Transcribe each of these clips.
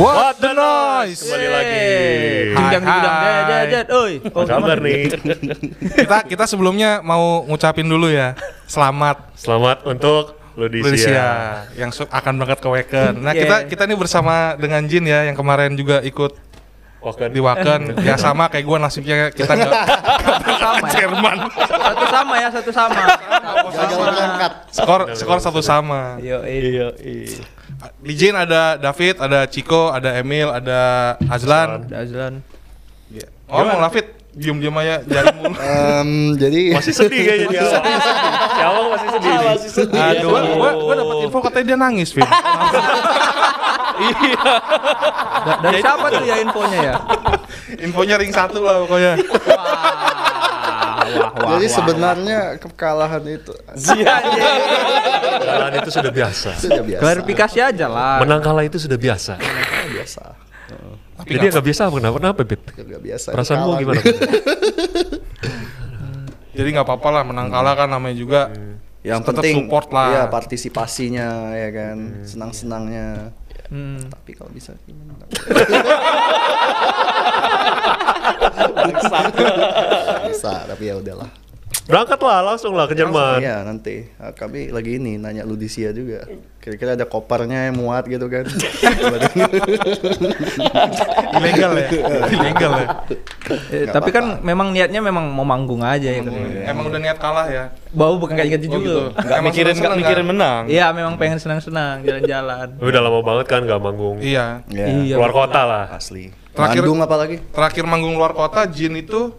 What the noise? Kembali lagi. Hai, judang hai. jad jad oi. Apa kabar nih? Kita kita sebelumnya mau ngucapin dulu ya. Selamat Selamat untuk Ludisia. Lucia yang akan berangkat ke Wacken. Nah, Yeah. kita kita ini bersama dengan Jin ya yang kemarin juga ikut Wakan. di Wacken. ya sama kayak gua nasibnya kita nggak sama ya. Jerman. Satu sama ya, satu sama. Gagal berangkat. Skor skor satu sama. Yo, Iya, Di Jin ada David, ada Chico, ada Emil, ada Azlan. Azlan. Oh, mau David, diem-diem aja jari mulu. Em, jadi Masih sedih kayaknya dia. Masih sedih. nih. masih sedih. Aduh, gua, gua, gua dapat info katanya dia nangis, Vin. Da- dari siapa tuh ya infonya ya? Infonya ring satu lah pokoknya. Wah, wah, jadi wah. sebenarnya kekalahan itu Kekalahan itu sudah biasa. sudah biasa. klarifikasi aja lah. Menang kalah itu sudah biasa. biasa. Jadi yang nggak biasa apa kenapa? Kenapa, Beb? Sudah biasa. Perasaanmu Kalah. gimana? Jadi nggak apa-apa lah menang kalah kan namanya juga. Yang Tetap penting support lah. Iya, partisipasinya ya kan, senang-senangnya. Hmm. Tapi kalau bisa gimana? bisa, tapi ya udahlah. Berangkatlah langsung lah ke Jerman. Iya nanti Ah, kami lagi ini nanya Ludisia juga. Kira-kira ada kopernya yang muat gitu kan? Ilegal ya. Ilegal ya. Eh, tapi kan memang niatnya memang mau manggung aja ya kan. Emang udah niat kalah ya. Bau bukan kayak gitu Oh, juga. gitu. Nggak Emang mikirin nggak seneng-seneng mikirin kan? menang. Iya, memang pengen senang-senang jalan-jalan. Udah lama banget kan nggak manggung. Iya. Ya, Iya. Keluar kota lah. asli. Terakhir- Bandung apa lagi? Terakhir manggung luar kota Jin itu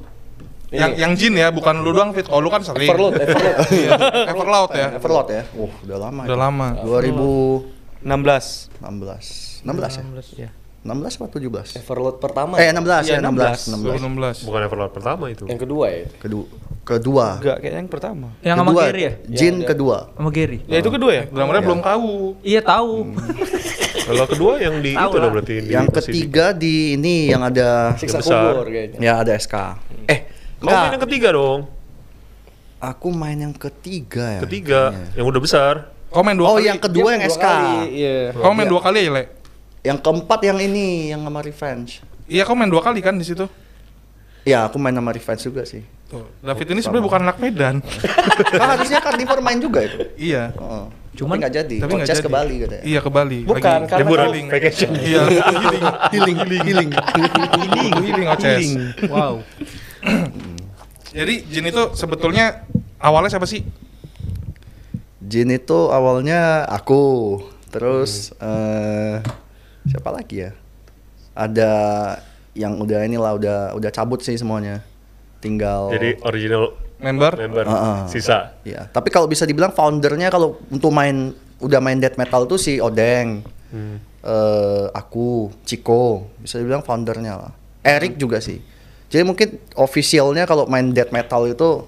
yang yang Jin ya, bukan lu doang Fit. Oh, lu kan sering. Everload, Everload. Iya. Everloud ya. Everlord ya. Uh, udah lama. Udah itu. lama. 2016. 16. 16 ya? 16 ya. 16 atau 17? Everload pertama. Eh 16 Iya, ya 16. 16. 2016. Bukan Everlord pertama itu. Yang kedua ya. Kedua. Kedua. Enggak, kayaknya yang pertama. Yang sama kedua. Gary ya? Jin Ya, kedua. Sama Gary. Ya itu kedua ya? Drummernya belum tahu. Iya tahu. Kalau kedua yang di itu lah. dong berarti di Yang ketiga di ini yang ada Siksa kubur kayaknya. ya ada SK. Eh, Kamu main yang ketiga dong. Aku main yang ketiga ya. Ketiga, kayaknya. yang udah besar. Kau main dua Oh, kali. yang kedua yang Dua SK. kali, Iya. Kau main dua kali ya, Le? Yang keempat yang ini yang sama Revenge. Iya, kau main dua kali kan di situ. Ya, aku main sama Revenge juga sih. Tuh, David ini sebenarnya bukan anak Medan. kan harusnya Carnivore main juga itu. iya. Heeh. Cuman- nggak jadi. Tapi nggak jadi. ke Bali katanya. Iya, ke Bali. Bukan, Lagi karena Liburan, healing. vacation. Iya, healing. Healing, healing. Healing, healing Oces. Wow. Jadi Jin itu sebetulnya awalnya siapa sih? Jin itu awalnya aku, terus eh siapa lagi ya? Ada yang udah inilah udah udah cabut sih semuanya. Tinggal Jadi original Member? member Heeh. sisa. Ya, tapi kalau bisa dibilang foundernya kalau untuk main udah main death metal tuh si Odeng, Hmm. eh aku, Chico, bisa dibilang foundernya lah. Eric juga sih. Jadi mungkin officialnya kalau main death metal itu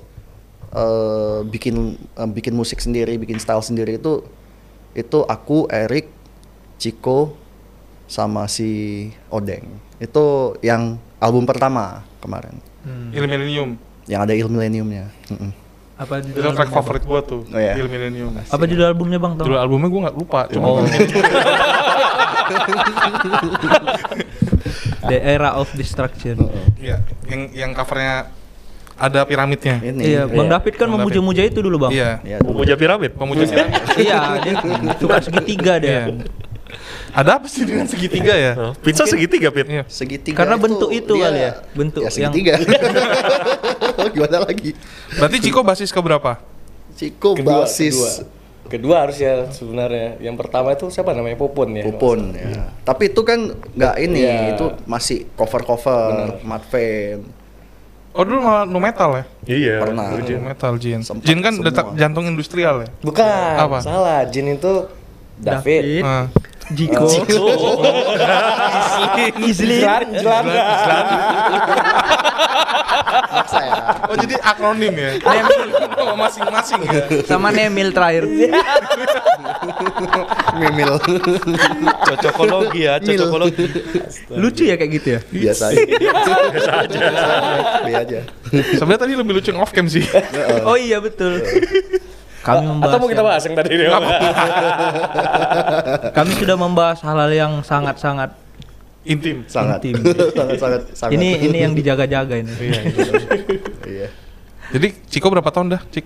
eh bikin eh, bikin musik sendiri, bikin style sendiri itu itu aku, Eric, Chico, sama si Odeng. Itu yang album pertama kemarin, Millennium. Yang ada Il Millenniumnya. Mm-mm. Apa Itu judul track favorit gua tuh. Oh, iya. Il Millennium. Bang? Apa judul albumnya Bang? Tau? Judul albumnya gua nggak lupa. Cuma Oh. The Era of Destruction. Iya, yang yang covernya ada piramidnya. Ini. Iya, Bang Iya. David kan memuja-muja itu dulu, Bang. Iya. Ya, Pemuja piramid. Pemuja piramid. Iya, dia suka segitiga Iya. Ada apa sih dengan segitiga ya? Pizza segitiga, Pit. Iya. segitiga Karena bentuk itu kali ya, bentuk ya yang- segitiga gimana lagi Berarti Ciko basis ke berapa? Ciko Kedua, basis kedua. Kedua harusnya sebenarnya. Yang pertama itu siapa namanya? Popon ya. Pupun ya tapi itu kan nggak ini Iya. itu masih cover cover Mad Fame Oh dulu malah nu metal ya? Iya. Pernah. Jin. Metal Jin. Sempat Jin kan semua. detak jantung industrial ya? Bukan. Apa? Salah. Jin itu David. Nah, Jiko. Isli. Jelan, jelan. maksa ya oh jadi akronim ya? Nama masing-masing ya? Sama Nemil terakhir. mimil Cocokologi ya, cocokologi. Lucu ya kayak gitu ya? biasa aja biasa aja be aja Sebenarnya tadi lebih lucu yang off cam sih. Oh iya betul. Kami membahas Atau mau kita bahas yang tadi nih? Kami sudah membahas hal-hal yang sangat-sangat Intim. sangat Intim. sangat sangat sangat Ini ini yang dijaga-jaga ini. iya Jadi Ciko berapa tahun dah, Cik?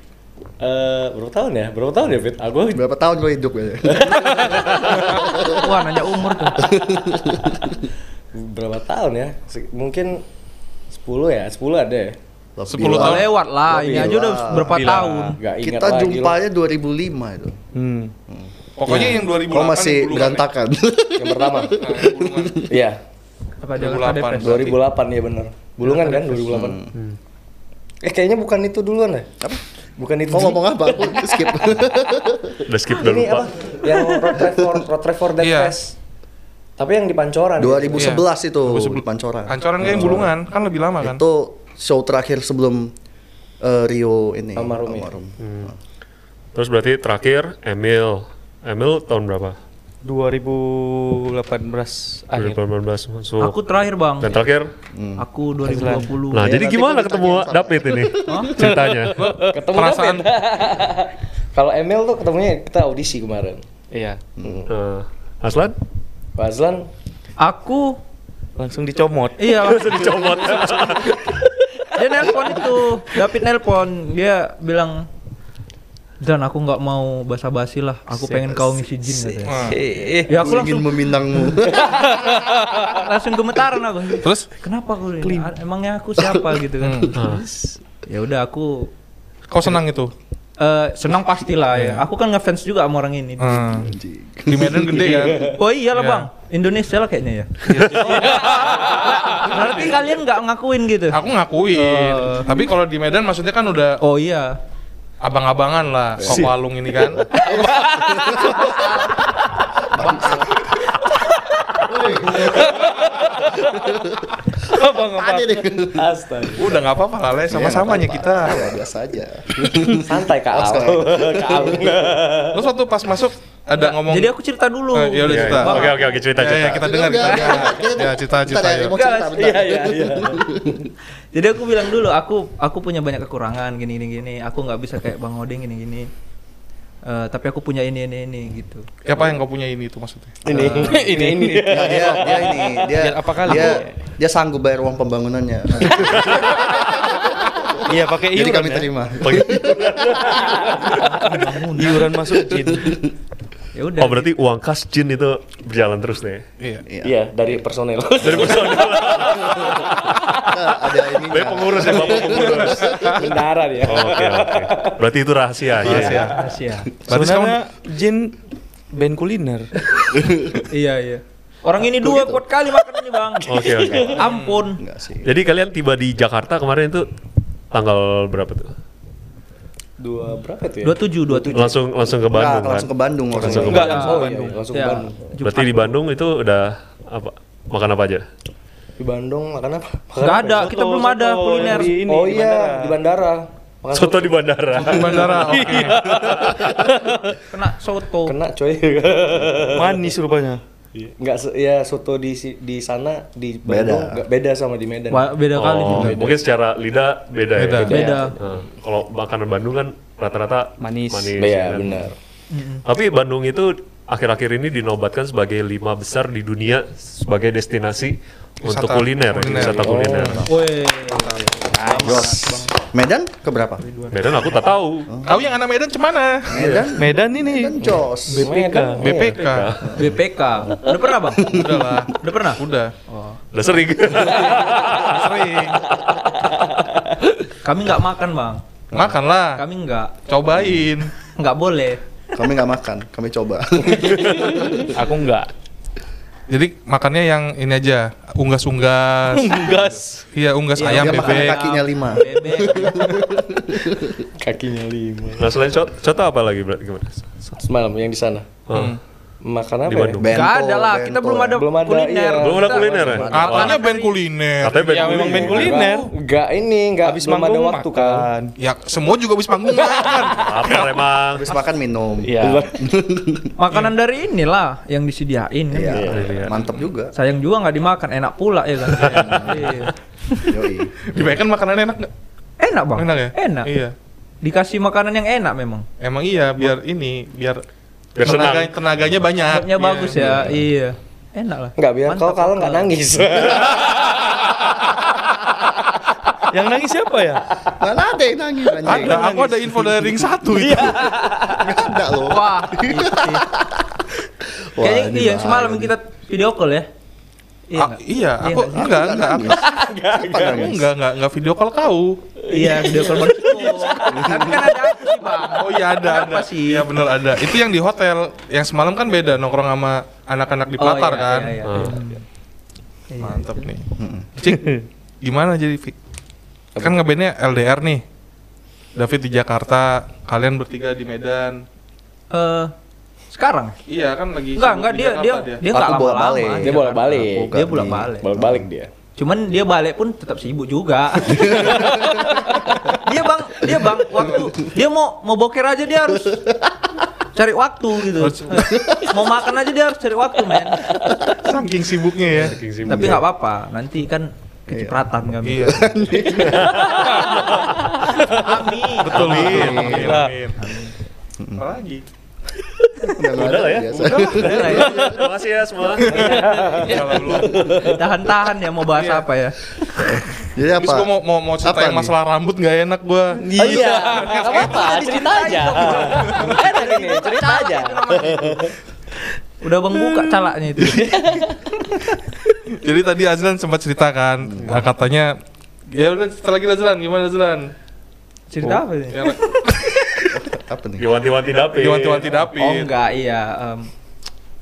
Eh, berapa tahun ya? Berapa tahun ya, Fit? Aku berapa tahun lo hidup ya Wah, nanya umur tuh. berapa tahun ya? Mungkin 10 ya? 10 ada ya? Lebih 10 lah. tahun. Lewat lah, ini Lebih aja udah lah. berapa Lebih lah. tahun. Kita lagi jumpanya 2005 itu Hmm. Pokoknya yang 2008 kalau masih ya? berantakan Yang pertama. Nah, bulungan. Iya, Apa Jakarta 2008. Depres? 2008 ya benar. Bulungan kan 2008. Eh kayaknya bukan itu duluan ya? Apa? Bukan itu. mau ngomong apa aku skip Udah skip udah Ini lupa. apa? Yang Road Trevor, Road Trevor Dead Iya. Fest. Tapi yang di Pancoran. 2011 itu 2011. Pancoran Pancoran kayak yang bulungan kan lebih lama kan? itu show terakhir sebelum eh, Rio ini Almarhum ya? Terus berarti terakhir Emil. Emil tahun berapa? 2018 akhir. 2018 masuk. Aku terakhir, Bang. Dan terakhir? Aku 2020. Nah, Ya, jadi gimana ketemu. David ini? Ceritanya. Ketemu Perasaan David. Kalau Emil tuh ketemunya kita audisi kemarin. Iya. Nah, Aslan? Pak Azlan Aku Langsung dicomot. iya, Langsung dicomot. Dia nelpon itu. David nelpon, dia bilang Dan aku nggak mau basa-basi lah. Aku pengen kau ngisi jin katanya. Eh, Ya aku langsung meminangmu langsung gemetaran aku. Terus Kenapa aku ini? Ah, Emangnya aku siapa gitu kan? Nah, Ya udah aku kau senang itu? Eh, senang pastilah ya. Aku kan ngefans juga sama orang ini. Hmm. Di Medan gede kan? Oh iyalah Iya. bang, Indonesia lah kayaknya ya. Berarti kalian nggak ngakuin gitu? Aku ngakuin. Tapi kalau di Medan maksudnya kan udah Oh iya. abang-abangan lah Koko Alung ini kan. ada deh Astaga. Udah nggak apa-apa lah, Le. sama-samanya kita. ya, biasa aja Santai Kak Al. Kak Al. Terus waktu pas masuk ada ngomong Jadi aku cerita dulu. Eh, ya udah Iya, cerita. iya. Oke, oke, oke, cerita, Ya, ya, cerita. kita dengar kita. Ya, cerita cerita ya, ya. cerita Iya, iya, iya. Jadi aku bilang dulu, aku aku punya banyak kekurangan gini gini gini. Aku nggak bisa kayak Bang Oding gini gini. Eh, tapi aku punya ini ini ini gitu. Apa yang kau punya ini itu maksudnya? Ini, ini, ini. Ya, dia dia ini dia Biar apa kali? dia dia sanggup bayar uang pembangunannya Iya pakai jadi iuran kami ya. terima Iuran masuk jin. Ya udah. Oh, berarti uang kas Jin itu berjalan terus nih. Iya. Iya, dari personel. Dari personil. Nah, ada ini Bapak pengurus ya, Bapak pengurus. Bendara dia. Oke, oke. Berarti itu rahasia. ya. Rahasia. Rahasia. Berarti Sebenarnya jin band kuliner. iya iya. Orang ini dua kuat kali makan ini bang. Oke, oke. Ampun. enggak sih Jadi kalian tiba di Jakarta kemarin itu tanggal berapa tuh? Dua berapa itu ya? Dua tujuh dua tujuh. Langsung langsung ke Enggak, Bandung kan? langsung ke Bandung Langsung ke orangnya. Enggak, Bandung. oh, iya, iya, langsung ke Ya. Bandung. Berarti di Bandung itu udah apa? Makan apa aja? Di Bandung makan apa? Makan Nggak apa ada, ya? kita belum ada kuliner. Di ini, oh di iya, bandara. di bandara. Makan Soto di bandara. Di bandara. Oke. Kena soto. Kena coy. Manis rupanya. Enggak se- ya soto di di sana di Beda. Bandung enggak beda sama di Medan. Wah, beda kali Oh, juga. mungkin secara lidah beda, Beda. ya. Beda. Nah, kalau makanan Bandung kan rata-rata Manis. manis Iya, ya kan? benar. Tapi Bandung itu akhir-akhir ini dinobatkan sebagai lima besar di dunia sebagai destinasi untuk Wisata kuliner, kuliner. wisata kuliner. Woi. Medan ke berapa Medan aku tak tahu. Kau yang anak Medan cemana? Medan Medan ini. Medan jos BPK. BPK. BPK. Udah pernah bang? Udah lah. Udah pernah? Udah. Udah sering. Sering. Kami nggak makan bang. Makan lah. Kami nggak. Cobain. Nggak boleh. kami nggak makan kami coba Aku enggak. Jadi makannya yang ini aja, unggas-unggas. Gas. Iya, unggas Iya, ayam bebek. kakinya lima Bebek. Kakinya lima. nah selain shot, shot apa lagi berarti gimana? Semalam yang di sana. Hmm. Makan apa Di ya? Bandung. Bento, Nggak ada lah. Kita belum ya. ada Belum ada, kuliner. iya. Belum ada kuliner ya? Katanya band kuliner. Katanya band Ya memang band kuliner. kuliner. Enggak ini, enggak Habis belum ada manggung waktu makan. kan. Ya, semua juga habis panggung makan. Apa emang? habis makan minum Iya. Makanan dari inilah yang disediain kan. Iya, Iya. mantap juga Sayang juga nggak dimakan, enak pula ya kan. Iya. Dibayangkan makanan enak nggak? Enak bang. Enak ya? Enak. Iya. Dikasih makanan yang enak memang. Emang iya, biar ini, biar, Biar tenaga, senang. tenaganya banyak. Tempatnya Iya. bagus ya. Iya. enak lah. Enggak biar kalau nggak mantap. nangis. Yang nangis siapa ya? Mana ada yang nangis? Ada, aku ada info dari ring satu itu. Nggak ada loh. Wah. Wah, Kayaknya ini iya semalam kita video call ya. Iya. Ah, nggak? iya, aku nggak? enggak, enggak, Apa aku nangis? enggak, enggak, enggak video call kau. Iya, video call. Tapi kan ada aku sih, Bang. Oh iya ada, ada. Apa sih? Iya benar ada. Itu yang di hotel. Yang semalam kan beda nongkrong sama anak-anak di Oh, Pelatar iya, kan. iya, iya. Ah. Iya. Mantap nih. Cik, gimana jadi Fik? Kan ngebandnya LDR nih. David di Jakarta, kalian bertiga di Medan. Eh, sekarang? Iya kan lagi Enggak, enggak di dia dia Jakarta dia enggak lama-lama. bolak-balik. Dia bolak-balik. Aku Dia kan bolak-balik. Balik-balik dia. Cuman dia balik pun tetap sibuk juga. dia bang, dia bang, waktu dia mau mau boker aja dia harus cari waktu gitu. mau makan aja dia harus cari waktu men. Saking sibuknya ya. Saking sibuk. Tapi nggak apa-apa, nanti kan kecipratan kami. Iya. Amin. Betul, Amin. betul. Amin. Amin. Apa lagi? Udah nggak Udah lah ya. biasa. Udah lah ya. Terima kasih ya semua. Tahan-tahan ya mau bahas Iya. apa ya? Jadi Terus apa? gua mau mau, mau cerita Apa yang masalah rambut nggak enak gua. Iya, nggak apa-apa, cerita aja. Enak ini, cerita aja. Udah bang buka calaknya itu. Jadi tadi Azlan sempat ceritakan ah, katanya ya udah setelah lagi Azlan gimana Azlan? Cerita apa ini? Apa nih? Diwanti-wanti dapet. Diwanti-wanti David. Oh enggak, iya. em,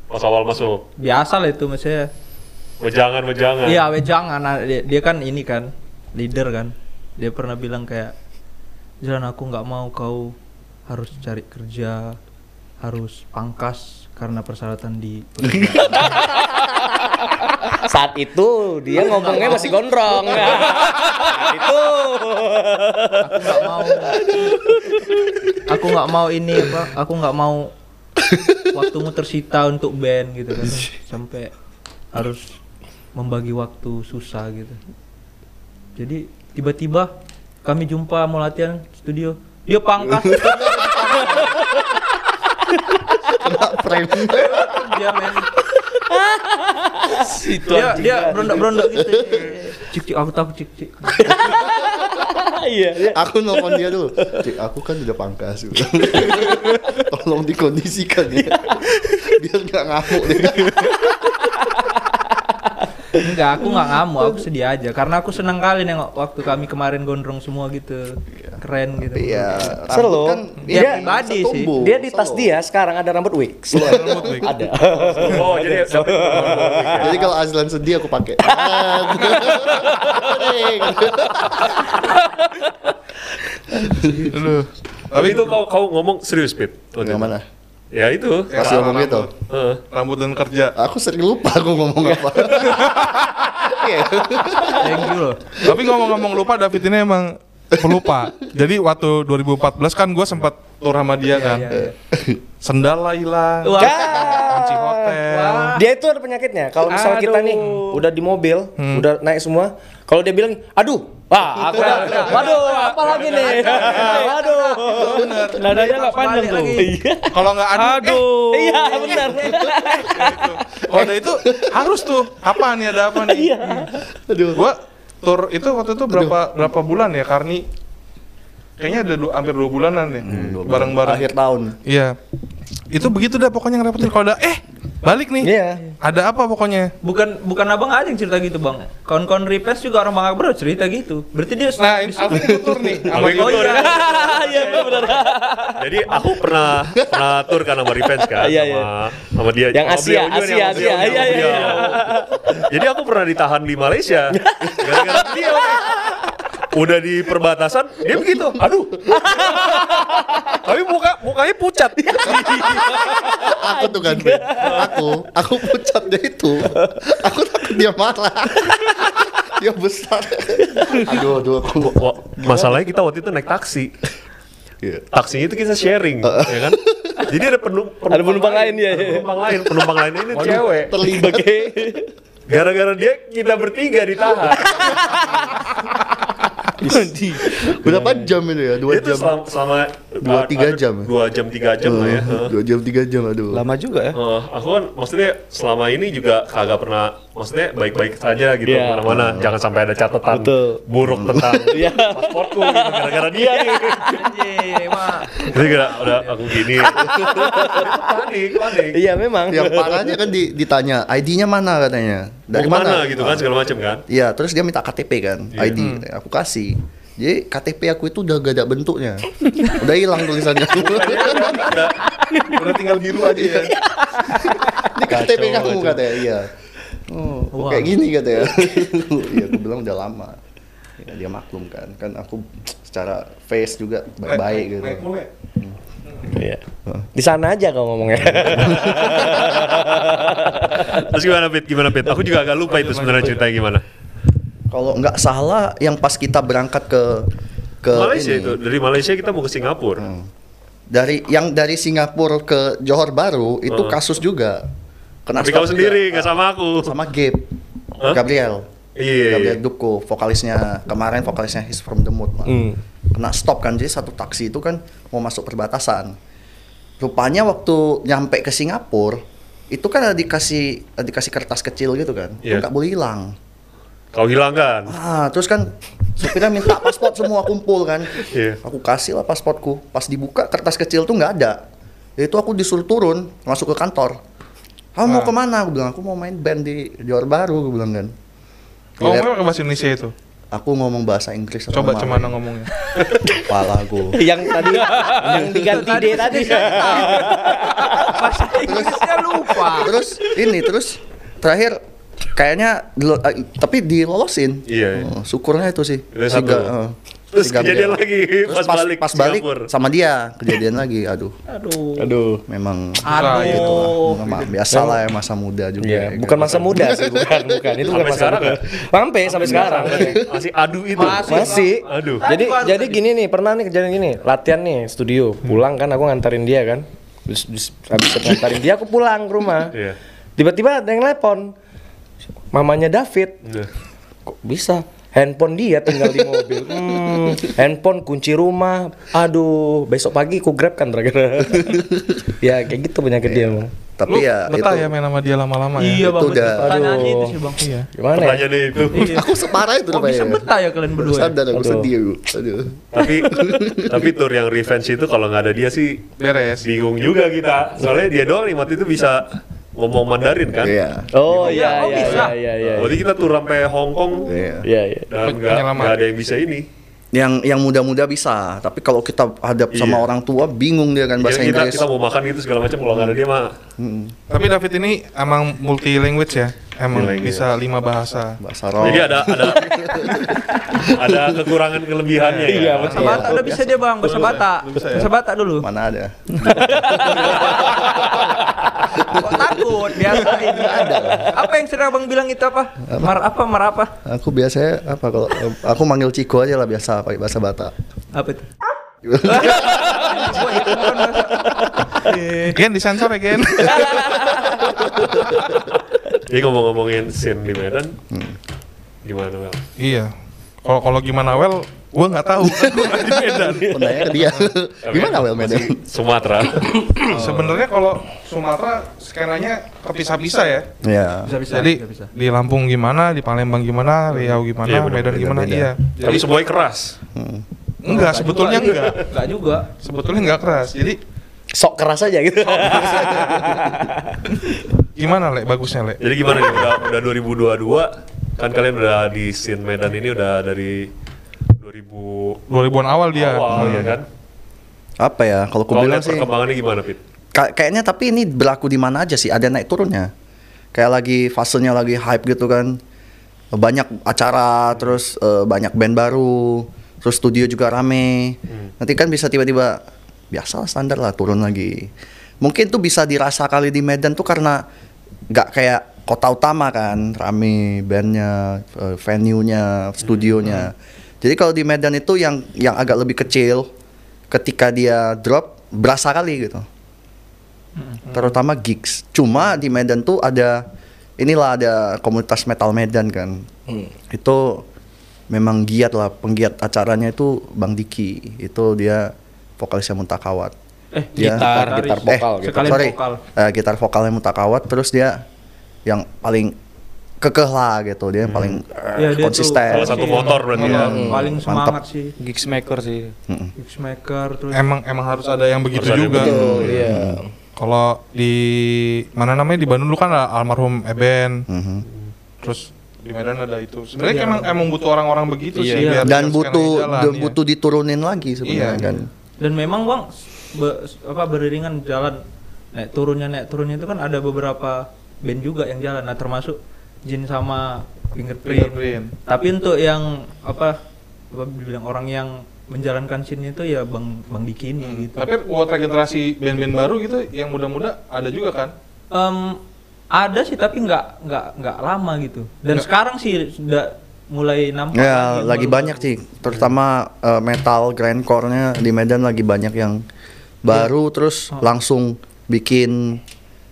Pas awal masuk. biasa lah itu maksudnya. Wejangan, wejangan. Iya, we jangan. ah, Dia, dia kan ini kan leader kan. Dia pernah bilang kayak, Jalan aku nggak mau kau harus cari kerja, harus pangkas karena persyaratan di Saat itu dia ngomongnya masih gondrong. Saat itu. aku nggak mau aku nggak mau ini apa aku nggak mau waktumu tersita untuk band gitu kan sampai harus membagi waktu susah gitu jadi tiba-tiba kami jumpa mau latihan studio dia pangkas Kena prank. dia men dia dia berondak berondak gitu cik cik aku takut cik cik Iya, iya. Aku nelfon dia dulu. Cik, aku kan udah pangkas. Tolong dikondisikan ya. Biar nggak ngamuk deh. Enggak, aku nggak ngamuk, aku sedih aja karena aku senang kali nengok waktu kami kemarin gondrong semua gitu. Keren gitu. Iya. Seru. rambut kan Dia- bisa sih. Dia di tas dia sekarang ada rambut wig. Rambut wig. ada. Oh, jadi Jadi kalau Azlan sedih aku pakai. Aduh. Tapi itu kau kau ngomong serius, Pit. waktu Yang mana? Ya itu. Ya, Masih ngomong rambut. gitu. Heeh. Rambut dan kerja. Aku sering lupa aku ngomong apa. Iya. Thank you loh. Tapi ngomong-ngomong lupa David ini emang pelupa. Jadi waktu 2014 kan gue sempat tur sama dia kan. iya, iya. Sendal lah hilang. Wah. Kunci hotel. Dia itu ada penyakitnya. Kalau misalnya kita nih udah di mobil, udah naik semua, kalau dia bilang, "Aduh, wah, aku udah, waduh, apa lagi nih? Waduh." Nadanya nggak panjang tuh. Kalau nggak ada, Aduh. Iya, benar. oh ada itu harus tuh. Apa nih ada apa nih? Aduh. Gua tur itu waktu itu berapa berapa bulan ya Karni? Kayaknya ada du- hampir dua bulanan deh. Bareng-bareng. Akhir tahun. Iya. Itu begitu dah pokoknya ngerepotin kalau ada eh balik nih. Iya. Ada apa pokoknya? Bukan bukan abang aja yang cerita gitu bang. Kawan-kawan repass juga orang bang Akbar cerita gitu. Berarti dia Nah, ikut tur nih. Sama Alvin ikut tur. Iya, benar. Jadi aku pernah pernah tur kan sama Revenge kan Iya, sama iya. sama dia. Yang Asia, Asia, Asia. Iya, iya, iya. Jadi aku pernah ditahan di Malaysia. Gara-gara dia. Udah di perbatasan, dia begitu. Aduh. Tapi muka mukanya pucat. Aku tuh kan. Aku, aku pucat dia itu. Aku takut dia marah. dia besar. Aduh, aduh aku. Masalahnya kita waktu itu naik taksi. Iya. Taksinya itu kita sharing, ya kan? Jadi ada penum- penumpang, Ada penumpang lain, iya, ada iya. Penumpang lain, penumpang lain ini cewek. Terlibat. Gara-gara dia kita bertiga ditahan. Berapa jam itu ya? Dua Itu jam. selama, selama Dua, tiga jam. Dua jam tiga jam lah ya. Dua jam tiga jam aduh. Lama juga ya. Eh, aku kan maksudnya selama ini juga kagak pernah maksudnya baik-baik saja gitu Iya. mana-mana jangan sampai ada catatan Betul. buruk tentang Iya. pasportku gitu, gara-gara dia nih Anjing, mak. jadi gara udah aku gini itu panik panik Iya memang. Yang parahnya kan di- ditanya ID-nya mana katanya. Dari Mau ke mana mana? gitu kan segala macam kan Iya, terus dia minta KTP kan, Iya. ID. Aku kasih. Jadi KTP aku itu udah gak ada bentuknya. udah hilang tulisannya. udah Udah tinggal biru aja ya. Ini KTP kamu katanya, iya. Oh, kok kayak gini katanya. Iya, aku bilang udah lama. Ya, dia maklum kan, kan aku secara face juga baik-baik gitu. Naik mulai. Iya. Di sana aja kau ngomongnya. terus gimana Pit gimana Pit aku juga agak lupa itu sebenarnya ceritanya gimana Kalau nggak salah, yang pas kita berangkat ke ke Malaysia ini, itu dari Malaysia kita mau ke Singapura dari yang dari Singapura ke Johor Baru itu Oh. kasus juga. Kena tapi kau sendiri nggak sama aku sama Gabe Hah? Gabriel Iya, Gabriel iya. Duko vokalisnya kemarin vokalisnya His From The Mood lah. Hmm. kena stop kan jadi satu taksi itu kan mau masuk perbatasan rupanya waktu nyampe ke Singapura itu kan ada dikasih ada dikasih kertas kecil gitu kan itu Iya. nggak boleh hilang kau hilang kan ah terus kan supirnya minta paspor semua kumpul kan Iya. aku kasih lah pasportku pas dibuka kertas kecil tuh nggak ada itu aku disuruh turun masuk ke kantor kamu mau Ah. ke mana aku bilang aku mau main band di Johor Baru aku bilang kan Kamu Dilihat, ngomong ke bahasa Indonesia itu. aku ngomong bahasa Inggris sama Coba cuman ngomongnya. kepala aku yang tadi yang diganti D tadi. Bahasa Inggrisnya lupa. terus ini terus terakhir kayaknya eh, tapi dilolosin Iya, iya. Oh, syukurnya itu sih Udah Si satu. Ga- eh, Terus kejadian lagi Terus pas balik pas balik Singapura. sama dia kejadian lagi aduh Aduh. Aduh. memang Aduh. gitu lah Ma- biasa lah ya masa muda juga Iya, ya bukan kan. masa muda sih, bukan, bukan. Itu bukan Sampai masa sekarang muda. Sampai sampai sekarang. masih adu itu Masih. aduh Jadi jadi gini nih, pernah nih kejadian gini, latihan nih studio, pulang kan aku nganterin dia kan. Habis nganterin dia aku pulang ke rumah. Iya. Tiba-tiba ada yang telepon. Mamanya David. Udah. Kok bisa? Handphone dia tinggal di mobil. Hmm, handphone kunci rumah. Aduh, besok pagi ku grab kan terakhir. ya kayak gitu penyakit dia emang. tapi Lu ya itu betah ya main sama dia lama-lama Iya ya. bang, udah. pertanyaannya Aduh. itu sih bang. Iya. Gimana ya? pertanyaannya itu aku separah itu Pak, bisa ya. betah ya kalian berdua? ya? sadar aku Aduh. sedih aku aduh tapi tapi tour yang revenge itu kalau nggak ada dia sih Beres. bingung juga kita soalnya dia doang nih waktu itu bisa ngomong Mandarin kan iya Oh iya Oh, iya bisa. iya iya iya. Berarti kita tur sampai Hong Kong iya Iya iya. dan nggak Penyelamat. nggak ada yang bisa ini. yang yang muda-muda bisa tapi kalau kita hadap sama Iya. orang tua bingung dia kan bahasa Jadi kita, Inggris kita mau makan itu segala macam kalau nggak ada dia mah Tapi David ini emang multi language ya. Emang Multi-language. bisa lima bahasa. bahasa roh jadi ada ada ada kekurangan kelebihannya Iya, ya. Bahasa Batak udah bisa dia bang, bahasa Batak. Bahasa Batak dulu. mana ada Kok takut? Biasa ini ada. Apa yang sering abang bilang itu apa? Mar apa? Mar apa? aku biasanya apa kalau aku manggil Ciko aja lah biasa pakai bahasa Batak Apa itu? Gen disensor ya Gen. Jadi ngomong-ngomongin scene di Medan, gimana Bang? iya. Kalau kalau gimana well, gua nggak tahu. Di Medan. Tanya ke dia gimana Wel Medan Sumatera. Sebenarnya kalau Sumatera skenanya kepisah-pisah ya. ya Bisa bisa. Jadi bisa, di Lampung gimana, di Palembang gimana, Riau gimana, Iya, benar, Medan beda, gimana, beda. iya. Tapi Jadi semuanya keras. enggak, sebetulnya enggak. Enggak juga. Sebetulnya enggak keras. Jadi Sok keras aja gitu. gimana le bagusnya le? Jadi gimana nih udah udah 2022 kan kalian udah di scene Medan ini udah dari 2000 2000-an awal dia. awal Hmm. ya kan? apa ya kalau aku Kalau bilang lihat sih perkembangannya gimana Pit? ka- kayaknya tapi ini berlaku di mana aja sih ada naik turunnya kayak lagi fasenya lagi hype gitu kan banyak acara terus eh, banyak band baru terus studio juga rame nanti kan bisa tiba-tiba biasa standar lah turun lagi. Mungkin tuh bisa dirasa kali di Medan tuh karena nggak kayak kota utama kan rame bandnya eh, venue-nya studionya. Jadi kalau di Medan itu yang yang agak lebih kecil ketika dia drop berasa kali gitu. Terutama gigs. Cuma di Medan tuh ada inilah ada komunitas metal Medan kan. Itu memang giat lah penggiat acaranya itu Bang Diki. Itu dia vokalisnya Muntakawat Eh, Dia- Gitar, gitar vokal eh, gitu. Sekalian sorry vokal. eh, gitar vokalnya Muntakawat terus dia yang paling kekeh lah gitu dia yang paling eh, Iya, dia tuh konsisten Salah satu motor berarti ya. Hmm, paling semangat sih. Gigs maker sih. Mm-mm. Mixmaker terus Emang emang harus ada yang begitu Harus juga. Betul, iya. Kalau di mana namanya di Bandung dulu kan ada almarhum Eben. Mhm. Terus di Medan ada itu. Sebenarnya emang emang butuh orang-orang begitu Iya. sih Iya. biar dan butuh jalan, dan iya. butuh diturunin lagi sebenarnya Iya. kan dan memang bang be- apa beriringan jalan naik turunnya naik turunnya itu kan ada beberapa band juga yang jalan nah termasuk Jin sama Fingerprint. Fingerprint. tapi untuk yang apa apa bilang orang yang menjalankan scene itu ya bang bang Diki ini gitu Tapi buat regenerasi band-band baru gitu yang muda-muda ada juga kan? Em, ada sih tapi nggak nggak nggak lama gitu dan sekarang sih mulai nampak ya lagi baru-baru. banyak sih terutama eh, metal grindcore-nya di Medan lagi banyak yang baru terus Oh. langsung bikin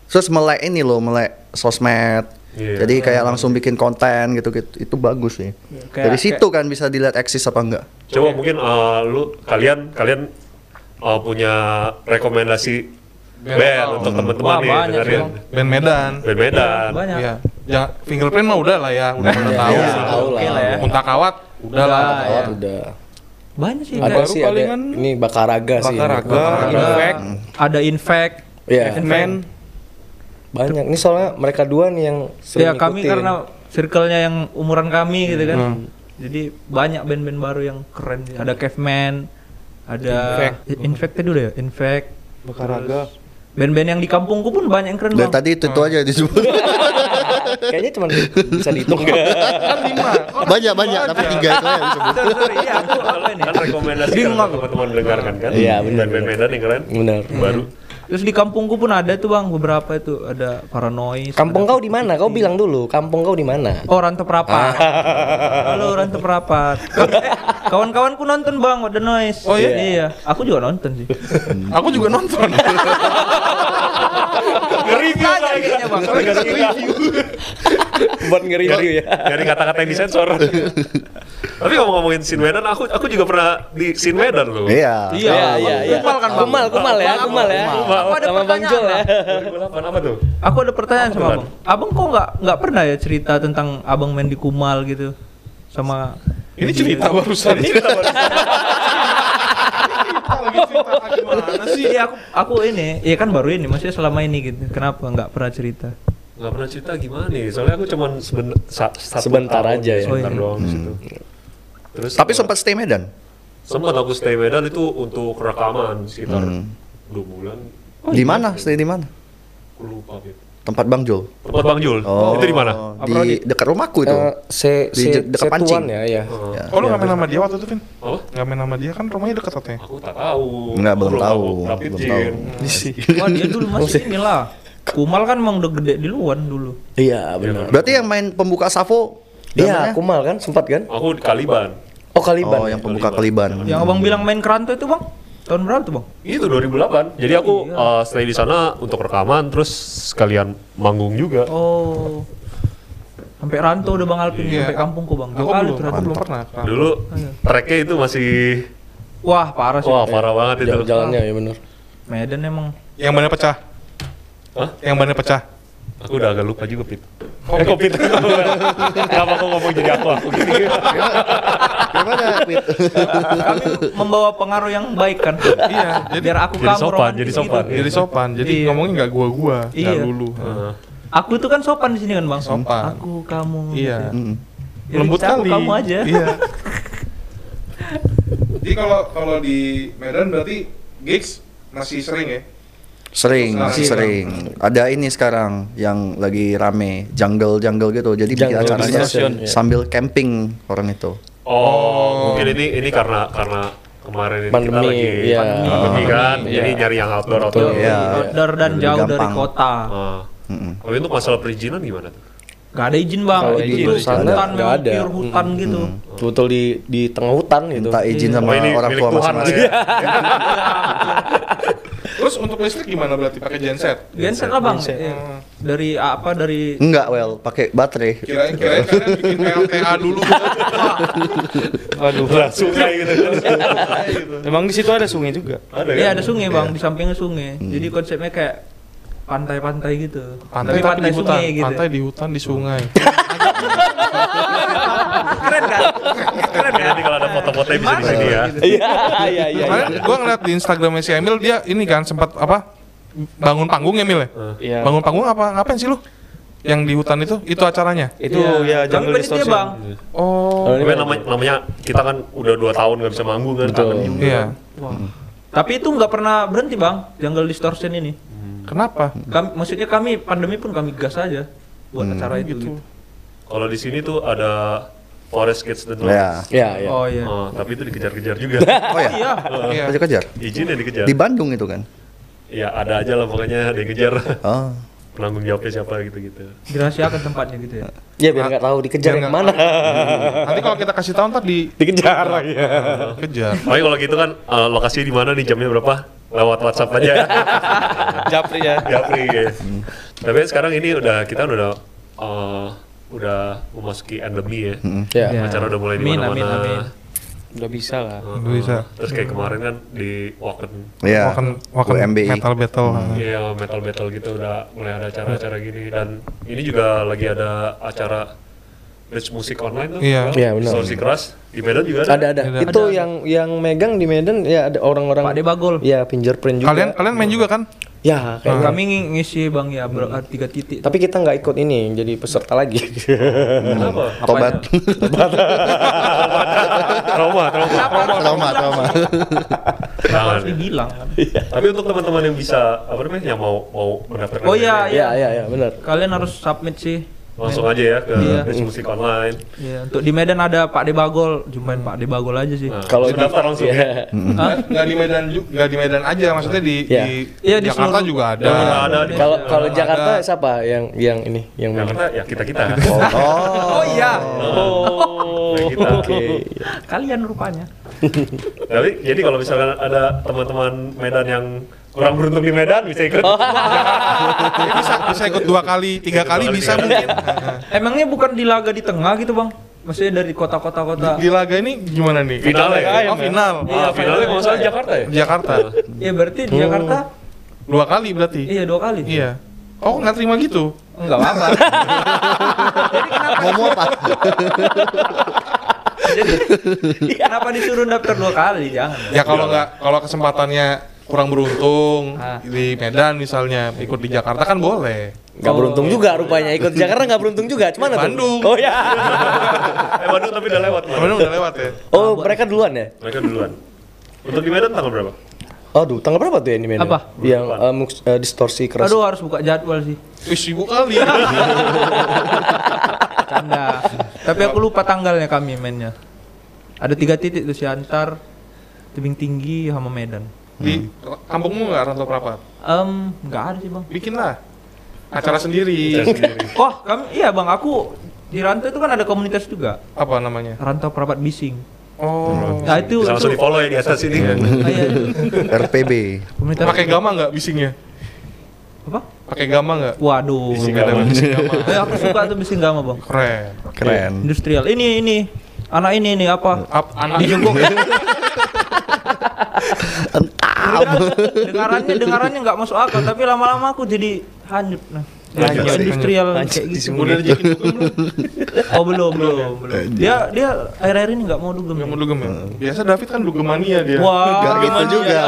terus melek ini loh melek sosmed Iya. jadi kayak langsung bikin konten gitu gitu itu bagus sih Kayak- dari situ kan bisa dilihat eksis apa enggak Coba mungkin eh, lu kalian kalian eh, punya rekomendasi Band band untuk teman-teman nih dengerin. Band Medan. Band Medan. banyak Iya. Jangan fingerprint mah udah lah ya, udah pada tahu. Iya, gitu. tahu lah. lah ya. Muntah kawat udah lah. Udah, Kawat ya. udah. banyak sih Ada sih ada. Ini Bakaraga sih. Bakaraga. Infect, ada infect Iya. Man. Banyak. Ini soalnya mereka dua nih yang sering ya kami karena circle-nya yang umuran kami gitu kan jadi banyak band-band baru yang keren ada Caveman ada Infect. Infect dulu ya Infect Bakaraga. Band-band yang di kampungku pun banyak yang keren dari bang tadi itu, itu aja disebut Kayaknya cuma bisa dihitung Kan lima. Oh, banyak banyak tapi tiga itu aja disebut iya aku ini Kan rekomendasi kan aku. teman-teman dengarkan kan. Iya, benar, Band-band Medan yang keren. Benar. Baru. Terus di kampungku pun ada tuh bang beberapa itu ada Paranoid Kampung ada- kau di mana? Kau bilang dulu. Kampung kau di mana? Oh Rantau Perapat Halo Rantau Perapat Eh, Kawan-kawanku nonton bang the Noise Oh, iya? Iya Aku juga nonton sih Aku juga nonton. Nge-review kayaknya, Bang. Buat nge-review ya. Dari kata-kata yang disensor. Tapi ngomong-ngomongin scene Medan, aku aku juga pernah di scene Medan loh. iya Iya, Iya, iya, iya. Kumal kan, Bang? Kumal, kumal ya, Kumal, ya. Kumal. Aku ada Sama Bang pertanyaan, Jol ya. 2008 apa tuh? Aku ada pertanyaan sama abang. Abang kok nggak nggak pernah ya cerita tentang abang main di Kumal gitu sama Ini cerita barusan. Cerita barusan. lagi cerita gimana sih? Iya aku aku ini, iya kan baru ini, maksudnya selama ini gitu. Kenapa nggak pernah cerita? Gak pernah cerita gimana nih? Soalnya aku cuman seben, sa- satu Sebentar tahun, aja ya. Sebentar Oh, iya. doang di situ. Terus tapi sempat stay Medan sempat aku stay Medan itu untuk rekaman sekitar Hmm. dua bulan. di mana stay di mana Aku lupa gitu. tempat Bang Jul Tempat Bang Jul. itu di mana? di dekat rumahku itu Eh, se Di se dekat pancing. ya, ya. Oh, Ya. Oh lu ngamen sama dia waktu itu, Vin? Apa? Ngamen sama dia kan rumahnya deket katanya. Aku tak tahu. Nggak, Aku belum tahu. Belum tahu. Wah dia dulu masih inilah. Kumal kan emang udah gede di luar dulu. Iya, benar. berarti yang main pembuka Savo Iya? Kumal kan sempat kan? Aku di Kaliban. Oh, Kaliban. oh yang pembuka Kaliban Yang abang bilang main keranto itu bang? Tahun berapa tuh bang? Itu 2008. Jadi aku uh, stay di sana untuk rekaman terus sekalian manggung juga. Oh. Sampai rantau udah bang Alvin Iya. sampai kampungku bang. Aku Jauh kali belum, aku belum pernah. Dulu tracknya itu masih Wah parah sih. wah parah banget itu. Jal- jalannya ya benar. Medan emang. Yang bannya pecah. Hah? Yang bannya pecah. Aku udah agak lupa juga Pit. eh kok Pit? Kenapa kok ngomong jadi aku aku gini? gimana Pit? Kami membawa pengaruh yang baik kan. Iya, jadi Biar aku jadi kamu sopan, jadi gitu. sopan. jadi sopan. Jadi Iya. ngomongnya nggak gua-gua, nggak Iya. lulu. Heeh. Aku tuh kan sopan di sini kan bang. Sopan. Aku kamu. Iya. gitu. Mm. Jadi Lembut kali. Kamu aja. Iya. Jadi kalau kalau di Medan berarti gigs masih sering ya? Sering, Masih, sering. Ada ini sekarang yang lagi rame, jungle jungle gitu. Jadi bikin Jungle acaranya distortion, ya. sambil camping orang itu. Oh, mungkin ini ini karena karena kemarin ini kita Pandemi, lagi iya. pandemi kan, Iya. jadi nyari yang outdoor Betul. outdoor. Iya. Outdoor dan Lebih jauh dari gampang. kota. Ah. Mm-mm. Kalau untuk masalah perizinan gimana tuh? Gak ada izin bang. Itu di tuh sana hutan memang ada. pure hutan gitu. Betul di di tengah hutan gitu. Minta izin sama Oh, ini orang tua masing-masing. Terus untuk listrik gimana berarti pakai genset? Genset lah bang. Iya. Dari apa dari Enggak, well, pakai baterai. Kirain kirain kalian bikin PLTA dulu. Waduh. sungai gitu. Emang di situ ada sungai juga. Ada Iya kan? ada sungai bang, di sampingnya sungai. Jadi konsepnya kayak pantai-pantai gitu. Pantai Tapi tapi di hutan, sungai gitu. pantai di hutan di sungai. Keren kan? Keren Oke, nanti kalau ada foto-fotonya bisa di sini ya. Iya, iya, iya. Kemarin gua ngeliat di Instagramnya si Emil dia ini kan sempat apa bangun panggung ya Emil ya? Iya. Bangun panggung apa ngapain sih lu? Yang di hutan itu itu acaranya? Itu Iya. ya Kami jungle distortion. bang. Oh, Tapi namanya, namanya kita kan udah dua tahun nggak bisa manggung kan. kangen juga. iya. Wah. Tapi itu nggak pernah berhenti bang, jungle distortion ini. Kenapa? Kami, maksudnya kami pandemi pun kami gas aja buat acara itu. Gitu. Kalau di sini tuh ada Forest Kids dan Ya. Iya, iya. Oh iya. Oh, tapi itu dikejar-kejar juga. Oh ya. Iya. Iya. Kejar-kejar. Izin ya dikejar. Di Bandung itu kan. Ya ada aja lah pokoknya ada yang kejar. Oh. Penanggung jawabnya siapa gitu-gitu. Dirahasiakan tempatnya gitu ya. Ya biar nggak tahu dikejar yang mana. Nanti kalau kita kasih tahu ntar di Dikejar lagi. kejar. Tapi kalau gitu kan lokasinya di mana nih jamnya berapa? Lewat WhatsApp aja. Japri ya. Japri ya. Tapi sekarang ini udah kita udah eh, udah memasuki endemi ya. Ya. Ya. Acara udah mulai di mana-mana. amin, amin. Udah bisa lah. Uh, Bisa. Terus kayak kemarin kan di Waken Iya. Wakan wakan UMBI. metal battle. Iya metal metal gitu udah mulai ada acara-acara gini dan ini juga lagi ada acara Dutch musik online tuh. Iya. kan? Iya, benar. Distorsi keras di Medan juga ada. Ada ada. Ada. Itu yang yang megang di Medan ya ada orang-orang. Pak De Bagol. Ya fingerprint juga. Kalian kalian main juga kan? Ya kayaknya. Kami ng- ngisi bang ya ber- tiga titik. Tapi kita nggak ikut ini jadi peserta lagi. Kenapa? Tobat. trauma, trauma. Trauma, trauma. Jangan. harus dibilang. Tapi untuk teman-teman yang bisa apa namanya yang mau mau mendaftarkan Oh iya, diri, Iya iya iya benar. Kalian harus submit sih. Langsung aja ya ke Iya. Musik online. Iya, untuk di Medan ada Pak De Bagol, jumpain Pak De Bagol aja sih. Nah, Kalau daftar langsung. Iya. ya? Di Medan juga, nggak di Medan aja, maksudnya di Iya. di Iya, di Jakarta seluruh- juga ada. Ada, di- Kalau kalau Ada. Jakarta siapa yang yang ini yang? Jakarta ya kita kita. Oh. Oh iya. Oh. kita. Oke. Kalian rupanya. Tapi jadi kalau misalkan ada teman-teman Medan yang kurang beruntung di Medan bisa ikut. Ya, bisa bisa ikut dua kali, tiga kali kali, bisa mungkin. Emangnya bukan di laga di tengah gitu, Bang? Maksudnya dari kota-kota kota. Di laga ini gimana nih? Finalnya ya? Oh final. Iya, Ah, finalnya kalau nggak salah di Jakarta ya? Jakarta. Iya, berarti di Jakarta Dua kali berarti. iya dua kali. Iya. Oh nggak terima gitu? Enggak apa-apa. Ngomong apa? Jadi kenapa disuruh daftar dua kali? Jangan. Ya kalau nggak kalau kesempatannya kurang beruntung Ah. di Medan misalnya ikut di Jakarta kan boleh. Nggak beruntung juga rupanya ikut Jakarta nggak beruntung juga. Cuman Bandung. Oh ya. eh Bandung tapi udah lewat. Bandung udah lewat ya. Oh mereka duluan ya? Mereka duluan. Untuk di Medan tanggal berapa? Aduh, tanggal berapa tuh yang di Medan? Apa? Yang eh, mux- eh, distorsi keras. Aduh, harus buka jadwal sih. Wih sibuk kali. Canda. Tapi aku lupa tanggalnya kami mainnya. Ada tiga titik tuh Siantar, Tebing Tinggi, sama Medan. Di kampungmu nggak rantau perapat? Em, nggak ada sih bang. Bikinlah acara sendiri. Oh, kami iya bang. Aku di rantau itu kan ada komunitas juga. Apa namanya? Rantau Perapat Bising. Oh. Nah itu, Bisa langsung di follow ya di atas ini. Ah, iya, iya. RPB. komunitas Pakai gama nggak bisingnya? apa? Pakai gama nggak? Waduh. Bising Ada gama. bising gama. Eh, aku suka tuh bising gama bang. Keren. Keren. Industrial. Ini ini anak ini ini apa? Ap, anak Di Jogok. dengarannya dengarannya nggak masuk akal tapi lama-lama aku jadi hanyut nah. Hanyut. industrial Hanyut kayak di gitu udah oh belum belum belum dia dia akhir-akhir ini nggak mau dugem Nggak mau dugem ya? Biasa David kan dugemania dia. wah Gak gitu gimana juga. ya?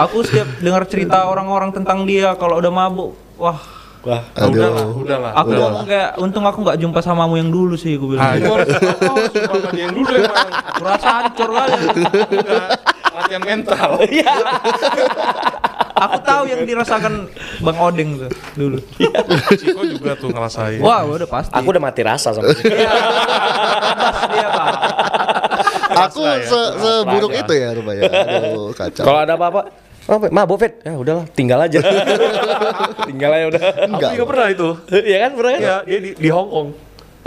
aku setiap dengar cerita orang-orang tentang dia kalau udah mabuk wah Wah. Ah, udahlah, Aduh. udahlah. aku Udah ngomong kayak untung aku nggak jumpa samamu yang dulu sih gue Ah, bilang itu harus oh, sumpah sama dia yang dulu emang. aku rasa hancur kali Enggak, latihan mental. aku tahu yang dirasakan bang Odeng tuh dulu Ciko juga tuh ngerasain. wah udah pasti Aku udah mati rasa sama dia. Bebas dia Aku se seburuk itu ya rupanya. Aduh, kacau. Kalau ada apa-apa, apa? Mabok Fit? Ya udahlah, tinggal aja. tinggal aja udah. Aku Enggak. juga pernah itu. Iya kan pernah kan? Iya, dia di, di Hong Kong.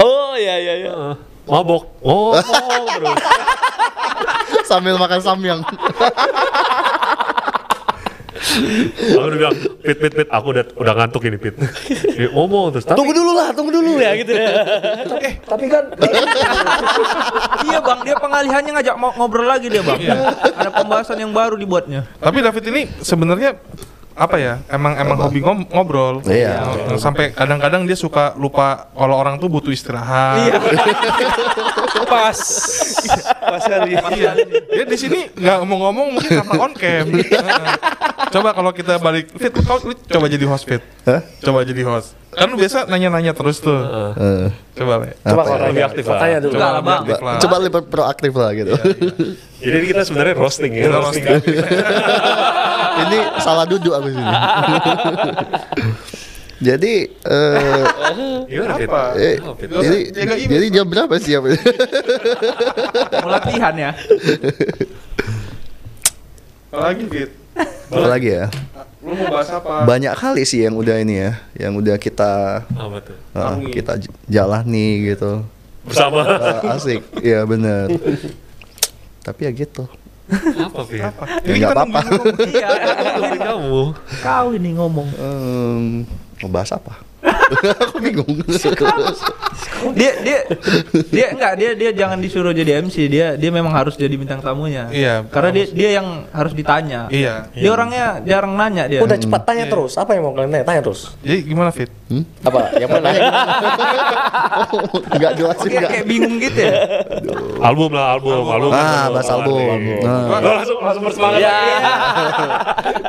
Oh iya iya iya. Heeh. Mabok. Oh, mabok terus. Sambil makan samyang. Aku udah bilang, Pit, Pit, Pit, aku udah, udah ngantuk ini, Pit. Dia ngomong terus, tapi Tunggu dulu lah, tunggu dulu ya gitu ya. eh, tapi kan iya bang, dia pengalihannya ngajak mau ngobrol lagi dia bang. Ada pembahasan yang baru dibuatnya. Tapi David ini sebenarnya apa ya? Emang emang hobi ngom- ngobrol. Iya. Sampai kadang-kadang dia suka lupa kalau orang tuh butuh istirahat. Pas. Pas kali. Iya. Dia di sini nggak mau ngomong mungkin karena on cam. Coba kalau kita balik Fit, kau lu coba jadi host Fit. Hah? Coba jadi host. Kan lu biasa nanya-nanya terus tuh. Eh, Coba Le. coba Apa kau ya? Lebih aktif lah. tanya dulu. Enggak lah bang. Aktif lah. Coba lebih proaktif lah gitu. jadi kita sebenarnya roasting ya. Kita Roasting. roasting. Ini salah duduk aku sini. Jadi eh? Apa? eh, jadi, jadi jam berapa sih? Mau latihan ya. Apalagi Fit? Apa lagi ya? Lu mau bahas apa? Banyak kali sih yang udah ini ya, yang udah kita Apa tuh? uh, kita jalani gitu. Bersama. Uh, asik, iya bener. Tapi ya gitu. Apa, Pit? Ya nggak apa-apa. Iya. Kamu. Kau ini ngomong. Em, mau bahas apa? Aku bingung. Dia dia dia enggak dia dia jangan disuruh jadi MC dia dia memang harus jadi bintang tamunya. Iya. Karena dia dia yang harus ditanya. Iya. Dia orangnya jarang nanya dia. Udah cepat tanya terus. Apa yang mau kalian tanya? Tanya terus. Jadi gimana Fit? Apa? Yang mana? Enggak jelasin Kayak, enggak. kayak bingung gitu ya. Album lah, album. Album. Ah, bahas album. Nah, Oh, langsung langsung bersemangat. Ya.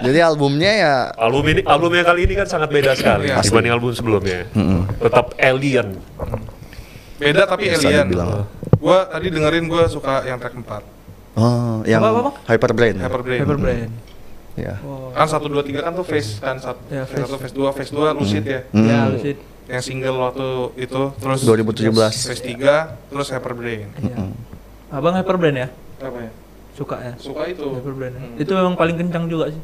jadi albumnya ya Album ini albumnya kali ini kan sangat beda sekali Iya. dibanding album sebelumnya. Tetap alien. Beda tapi Bisa alien. dibilang. Gua tadi dengerin gua suka yang track 4. oh, yang Apa, apa, apa? Hyperbrain. Hyperbrain. Hyperbrain. Ya. Kan 1 2 3 kan tuh face kan satu Ya, face Face. 1 face 2 face 2 lucid ya. Hmm. Ya, lucid. Yang single waktu itu terus 2017. face 3 terus Hyperbrain. Iya. Abang Hyperbrain ya? Apa ya? Suka ya? Suka itu. Hyperbrain. ya? Hmm. Itu memang paling kencang juga sih.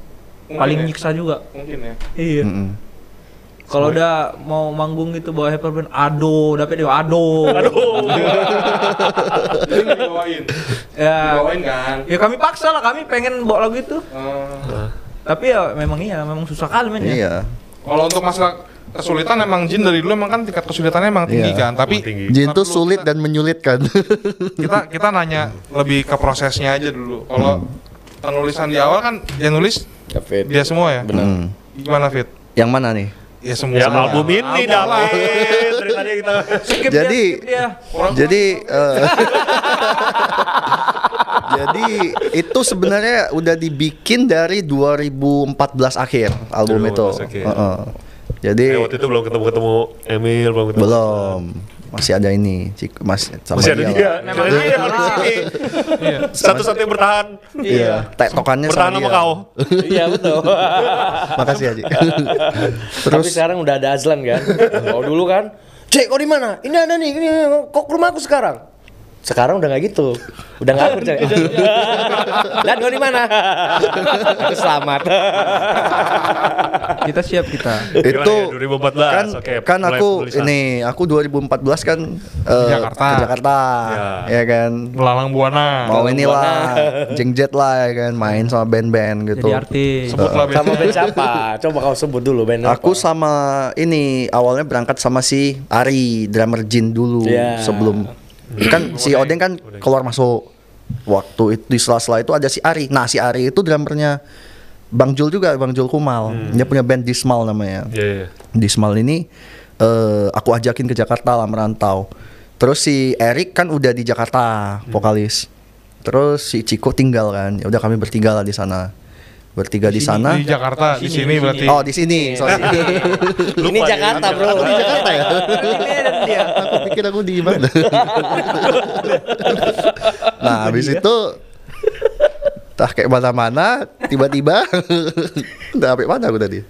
Mungkin paling ya. nyiksa juga. Mungkin ya. Iya. Mm-mm. Kalau udah mau manggung gitu bawa Hyperbrain, aduh, dapet dia aduh. Jadi nggak dibawain. ya. Dibawain kan. Ya kami paksa lah, kami pengen bawa lagu itu. Eh, Tapi ya memang iya, memang susah kali mainnya. Iya. kalau untuk masalah kesulitan emang Jin dari dulu emang kan tingkat kesulitannya emang tinggi Iya. kan. Tapi Tinggi. Jin tuh sulit kita- dan menyulitkan. kita kita nanya lebih ke prosesnya aja dulu. Kalau penulisan di awal kan yang nulis David. dia semua ya. Hmm. Gimana Fit? Yang mana nih? Ya semua. Yang album ini Skip Jadi dia, skip dia. Kurang- Jadi eh, Jadi itu sebenarnya udah dibikin dari 2014 akhir album itu. 2014 akhir. Heeh. Jadi Eh, waktu itu belum ketemu-ketemu Emil, belum ketemu. belum masih ada ini Cik, Mas sama Masih ada dia. dia. Jadi dia. Iya. Satu-satunya yang bertahan. Iya, tektokannya Bertahan sama sama kau. Iya betul. Makasih Haji. Tapi Terus sekarang udah ada Azlan kan. Kalau dulu kan, Cek, kau di mana? Ini ada nih, ini kok ke rumahku sekarang. Sekarang udah nggak gitu, udah nggak Cek. Lihat kau di mana? Aku selamat. Kita siap kita. itu Gimana ya, 2014, kan oke, kan aku penulisan. ini aku 2014 kan eh, Jakarta. ke Jakarta Ya. ya kan Melalang buana. mau inilah jengjet lah ya kan main sama band-band gitu Jadi artis. Sebutlah band. Sama band siapa? Coba kau sebut dulu band apa? Aku sama ini awalnya berangkat sama si Ari drummer Jin dulu Ya. sebelum kan si Odeng kan keluar masuk waktu itu di sela-sela itu ada si Ari. Nah si Ari itu drummernya Bang Jul juga Bang Jul Kumal. Dia punya band Dismal namanya. Iya, iya. Dismal ini eh, aku ajakin ke Jakarta lah merantau. Terus si Erik kan udah di Jakarta vokalis. Terus si Ciko tinggal kan. Ya udah kami bertiga lah di sana. Bertiga di, sana. Di Jakarta, di sini berarti. Oh di sini, sorry. Ini Jakarta bro. Aku di Jakarta ya. Di aku pikir aku di mana. nah, habis itu tah kayak mana-mana, tiba-tiba udah sampai mana aku tadi?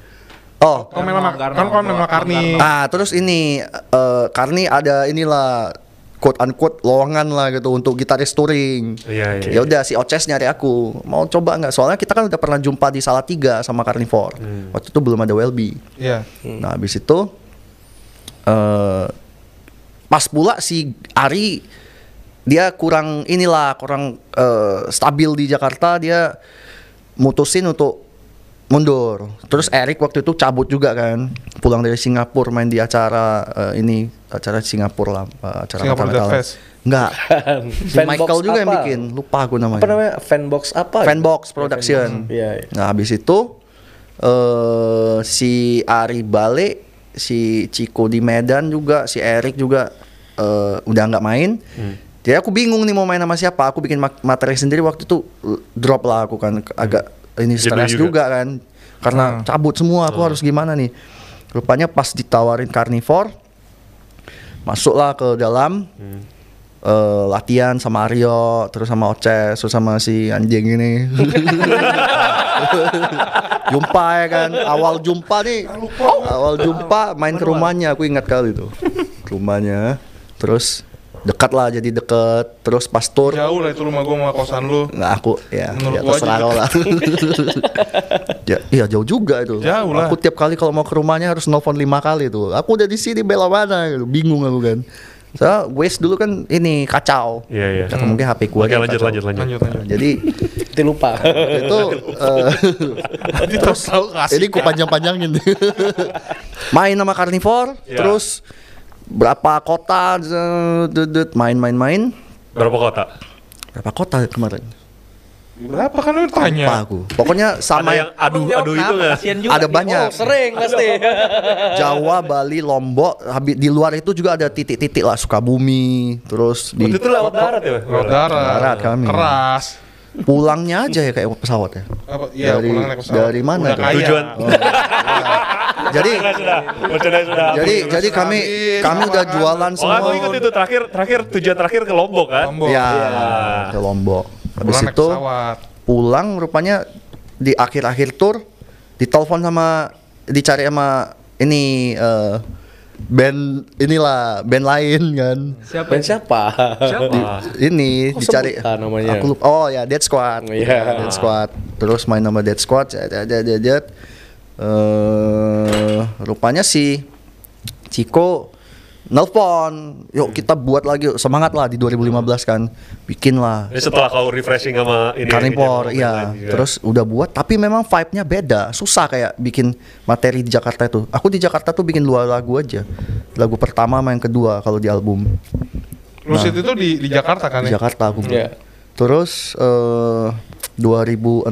Oh, Kau memang kan kau memang Karni. ah terus ini eh Karni ada inilah quote unquote lowongan lah gitu untuk gitaris touring. Iya, iya. Ya udah si Oces nyari aku mau coba nggak? Soalnya kita kan udah pernah jumpa di Salatiga sama Carnivore. Waktu itu belum ada Welby. Iya. Nah habis itu eh pas pula si Ari dia kurang inilah kurang eh, stabil di Jakarta dia mutusin untuk mundur terus Erik waktu itu cabut juga kan pulang dari Singapura main di acara eh, ini acara Singapura lah eh, acara. Death Fest. enggak si Fanbox Michael juga yang apa? bikin lupa aku namanya Apa namanya? Fanbox apa? Fanbox Production Iya, iya. Nah habis itu eh si Ari balik, si Ciko di Medan juga, si Erik juga eh, udah nggak main. Jadi aku bingung nih mau main sama siapa. Aku bikin materi sendiri waktu itu drop lah aku kan agak ini Jenuh stres juga. juga. kan. Karena cabut semua aku harus gimana nih. Rupanya pas ditawarin Carnivore masuklah ke dalam eh, latihan sama Aryo terus sama Oces terus sama si anjing ini. Jumpa ya kan. Awal jumpa nih. Awal jumpa main ke rumahnya aku ingat kali tuh Ke rumahnya terus dekat lah jadi deket terus pas tour Jauh lah itu rumah gua sama kosan lu. nggak aku ya, Menurut ya terserah aja. kau lah ya, iya jauh juga itu Jauh lah. aku tiap kali kalau mau ke rumahnya harus nelfon lima kali tuh aku udah di sini bela mana gitu. bingung aku kan saya waste dulu kan ini kacau Iya, iya. Atau mungkin HP aja lanjut lanjut lanjut. Lanjut lanjut. jadi Itu lupa. itu eh, Nanti terus. Ini ku panjang-panjangin. main sama Carnivore, Ya. terus berapa kota main-main-main. Berapa kota? Berapa kota kemarin? Berapa kan lu tanya? aku. Pokoknya sama Ada yang adu adu itu nggak? Kasian juga. ada banyak. Oh, sering pasti. Jawa, Bali, Lombok, habis di luar itu juga ada titik-titik lah Sukabumi, terus di Waktu itu lewat darat ya? Lewat darat. Darat kami. Keras. pulangnya aja ya kayak pesawat ya. Apa? Iya, Dari- pulang naik pesawat. dari mana Udah tuh? kaya. Tujuan. Jadi sudah. Jadi jadi kami kami udah jualan Oh aku semua. ikut itu terakhir terakhir tujuan terakhir ke Lombok kan? Lombok. Ya, Iya. ke Lombok. Habis Pulang itu pesawat. pulang rupanya di akhir-akhir tour ditelepon sama dicari sama ini eh, band inilah band lain kan Siapa? Ben siapa? Wah. ini Kok dicari sebutan namanya? aku lupa oh ya Dead Squad Iya. Dead Squad terus main nama Dead Squad jat, jat, jat, jat, Eh, rupanya si Ciko nelpon yuk kita buat lagi yuk. semangat lah di 2015 kan bikin lah Ini setelah kau refreshing sama ini Carnivore, ini, iya. juga. Terus udah buat, tapi memang vibe-nya beda. Susah kayak bikin materi di Jakarta itu. Aku di Jakarta tuh bikin dua lagu aja. Lagu pertama sama yang kedua kalau di album. Lucid itu di di Jakarta kan Di ya? Jakarta aku. Iya. Terus eh 2016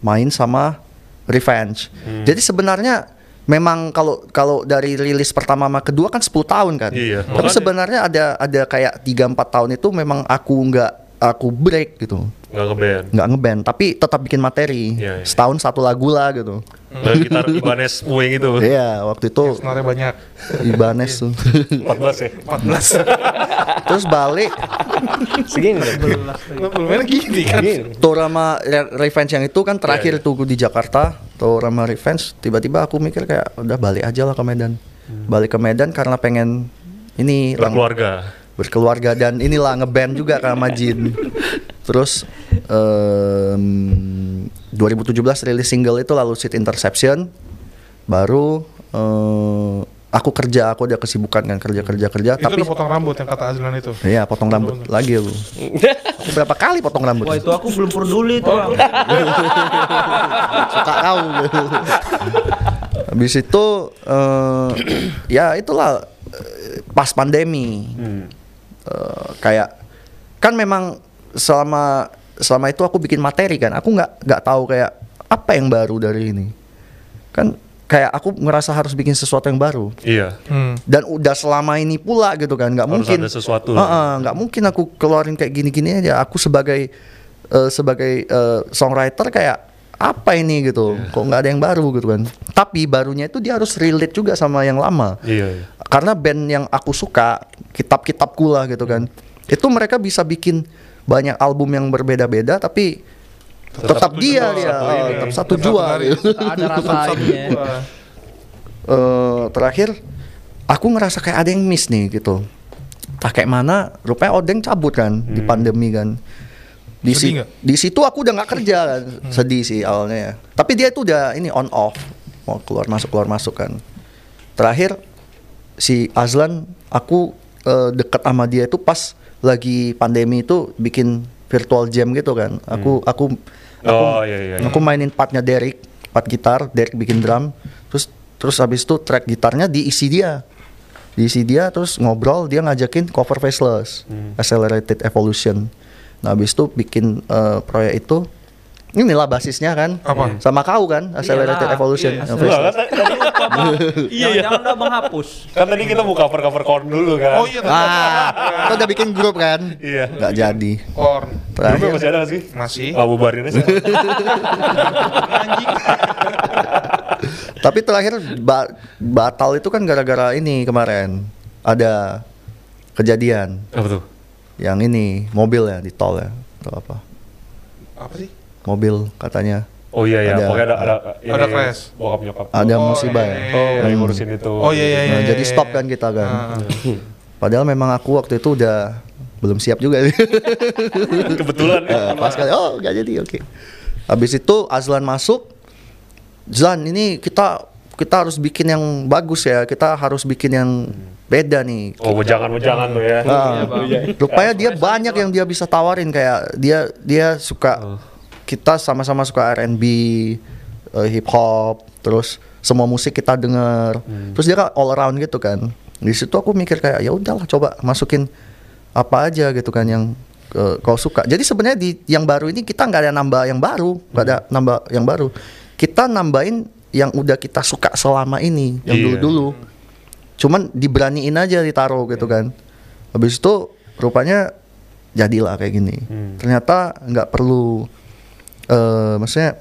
main sama Revenge. Hmm. Jadi sebenarnya memang kalau kalau dari rilis pertama sama kedua kan 10 tahun kan. Iya, Tapi sebenarnya ada ada kayak 3 4 tahun itu memang aku nggak aku break gitu. Nggak ngeband. nggak ngeband tapi tetap bikin materi Iya, iya. setahun satu lagu lah gitu Dan gitar Ibanez Wing itu. iya waktu itu Sebenarnya banyak. Ibanez tuh 14 ya. 14. terus balik Segini belum gini kan? Tour sama Re- Revenge yang itu kan terakhir Iya, tuh di Jakarta tour sama Revenge tiba-tiba aku mikir kayak udah balik aja lah ke Medan balik ke Medan karena pengen ini lang- Berkeluarga. Berkeluarga dan inilah ngeband juga sama Jin terus em, 2017 rilis single itu lalu Sit Interception baru eh, aku kerja aku ada kesibukan kan kerja kerja kerja Itu tapi udah potong rambut yang kata Azlan itu. Iya potong rambut lagi. Aku berapa kali potong rambut? Wah itu aku belum peduli tuh bang. Suka kau. Habis itu eh, ya itulah eh, pas pandemi. Eh, kayak kan memang selama selama itu aku bikin materi kan. Aku nggak nggak tahu kayak apa yang baru dari ini. Kan kayak aku ngerasa harus bikin sesuatu yang baru Iya. Hmm. dan udah selama ini pula gitu kan nggak mungkin ada sesuatu. Heeh, nggak mungkin aku keluarin kayak gini-gini aja aku sebagai eh, sebagai eh, songwriter kayak apa ini gitu Iya. kok nggak ada yang baru gitu kan tapi barunya itu dia harus relate juga sama yang lama Iya. iya. karena band yang aku suka kitab-kitabku lah gitu kan itu mereka bisa bikin banyak album yang berbeda-beda tapi tetap, satu dia ini. tetap satu Tetap jua menarik. gitu. ada rasa ini ya. Eh terakhir aku ngerasa kayak ada yang miss nih gitu. Tak kayak mana? Rupanya Odeng cabut kan di pandemi kan. Di, Sedih si- di situ aku udah nggak kerja kan. Sedih sih awalnya ya. Tapi dia itu udah ini on off. Mau keluar masuk keluar masuk kan. Terakhir si Azlan aku eh, dekat sama dia itu pas lagi pandemi itu bikin virtual jam gitu kan. Aku aku aku, Oh, iya, iya, iya. aku mainin partnya Derek, part gitar, Derek bikin drum, terus terus habis itu track gitarnya diisi dia. Diisi dia terus ngobrol, dia ngajakin cover Faceless, Accelerated Evolution. Nah, habis itu bikin eh, proyek itu inilah basisnya kan. Apa? Sama kau kan, Accelerated Iyalah, Evolution. iya, kan, tadi, Iya, jangan udah menghapus. kan tadi kita mau cover cover corn dulu kan. Oh iya, Ah, kau udah bikin grup kan? Iya. Nggak jadi. Korn. Grupnya Terakhir. masih ada sih? Masih. Oh, bubarin aja. Anjing. Tapi terakhir ba- batal itu kan gara-gara ini kemarin ada kejadian Apa tuh? Yang ini mobil ya di tol ya atau apa? Apa sih? Mobil katanya Oh iya iya, Ada- pokoknya ada ada Ada crash. Bokap nyokap. ada Oh, musibah ya. iya, iya, Oh, lagi ngurusin itu. Oh iya iya iya. Nah, iya, jadi iya, stop iya. kan kita kan. Ah. Padahal memang aku waktu itu udah belum siap juga. Kebetulan ya. Pas kali oh nggak jadi oke. Habis itu Azlan masuk. Zlan ini kita kita harus bikin yang bagus ya. Kita harus bikin yang beda nih. Oh, wejangan-wejangan tuh ya. Ah, rupanya dia banyak yang dia bisa tawarin kayak dia dia suka kita sama-sama suka R&B, eh, hip hop, terus semua musik kita denger. Terus dia kan all around gitu kan. Di situ aku mikir kayak ya udahlah coba masukin apa aja gitu kan yang eh, kau suka. Jadi sebenarnya di yang baru ini kita nggak ada nambah yang baru, nggak ada nambah yang baru. Kita nambahin yang udah kita suka selama ini, yang Iya. dulu-dulu cuman diberaniin aja ditaruh gitu kan habis itu rupanya jadilah kayak gini ternyata nggak perlu eh maksudnya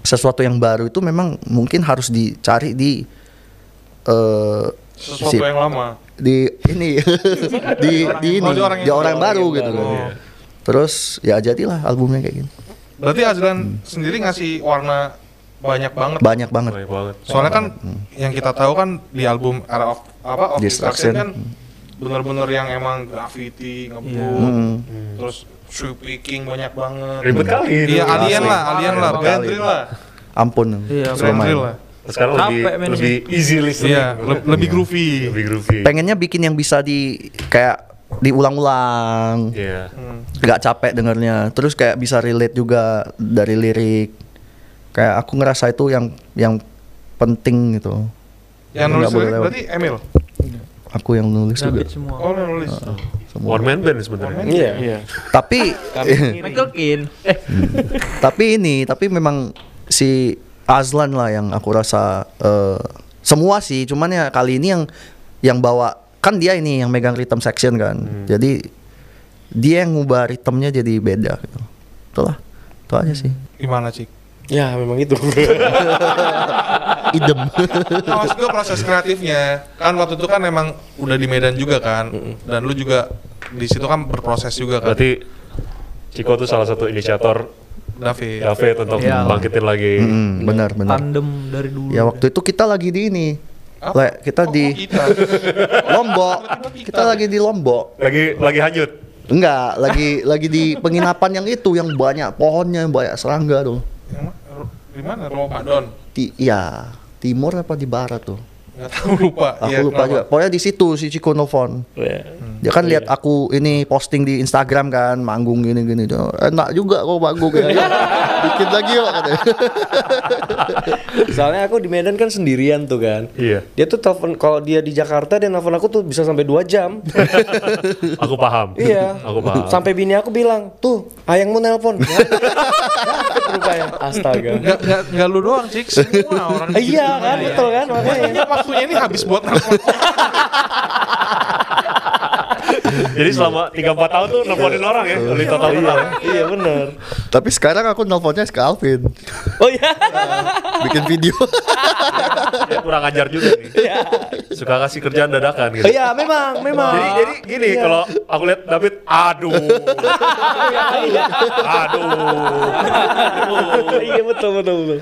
sesuatu yang baru itu memang mungkin harus dicari di eh Sesuatu si- yang lama. di ini di di ini Oh, di orang di orang baru. gitu kan. iya. terus ya jadilah albumnya kayak gini Berarti Azlan sendiri ngasih warna banyak banget. banyak banget Banyak banget. Soalnya kan yang kita tahu kan di album Era of apa of Destruction. Destruction kan bener-bener yang emang graffiti, ngebut, Hmm. terus sweep picking banyak banget. Ribet kali. Iya alien lah, alien lah, band lah, ampun Iya, band lah. Sekarang lebih Capek men lebih easy listening. Iya, le- lebih groovy. Lebih groovy. pengennya bikin yang bisa di kayak diulang-ulang Iya. Hmm. nggak capek dengernya terus kayak bisa relate juga dari lirik kayak aku ngerasa itu yang yang penting gitu Yang Nggak nulis boleh lirik lewat. berarti Emil. aku yang nulis juga David semua. Oh, yang nulis. semua. One man band sebenarnya. Iya. Iya. tapi Michael Keane. Eh, tapi ini tapi memang si Azlan lah yang aku rasa eh, semua sih cuman ya kali ini yang yang bawa kan dia ini yang megang rhythm section kan jadi dia yang ngubah ritmenya jadi beda gitu itulah itu aja sih Gimana cik? Ya memang itu. idem Nah, maksud gue proses kreatifnya kan waktu itu kan emang udah di Medan juga kan dan lu juga di situ kan berproses juga kan Berarti Ciko tuh salah satu inisiator David David untuk Iya. bangkitin lagi. Mm, benar benar tandem dari dulu. Ya waktu itu kita lagi di ini. Apa? Le, kita Oh, di kok kita Lombok. Kita lagi di Lombok. Lagi lagi hanyut. Enggak, lagi lagi di penginapan yang itu yang banyak pohonnya, banyak serangga tuh. Di mana? Ramadan. Di iya, timur apa di barat tuh? Nggak tahu lupa Aku Iya, lupa kenapa? juga. Pokoknya di situ si Ciko nelfon. Iya. Dia kan lihat aku ini posting di Instagram kan, manggung gini-gini. Enak juga kok manggung ya. Bikin lagi yuk katanya. Soalnya aku di Medan kan sendirian tuh kan. Iya. Dia tuh telepon kalau dia di Jakarta dia nelfon aku tuh bisa sampai 2 jam. Aku paham. iya. Aku paham. Sampai bini aku bilang, "Tuh, ayangmu nelpon." Rupanya. Astaga. nggak nggak nggak lu doang cik semua orang iya kan, Iya. betul kan makanya. Waktunya ini habis buat nelfon Jadi selama 3 4 tahun tuh nelfonin orang ya, di total total. Iya benar. Tapi sekarang aku nelfonnya ke Alvin. Oh iya. Bikin video. Ya, kurang ajar juga nih. Suka kasih kerjaan dadakan gitu. Iya, memang, memang. Jadi jadi gini kalau aku lihat David, aduh. aduh. iya betul betul betul.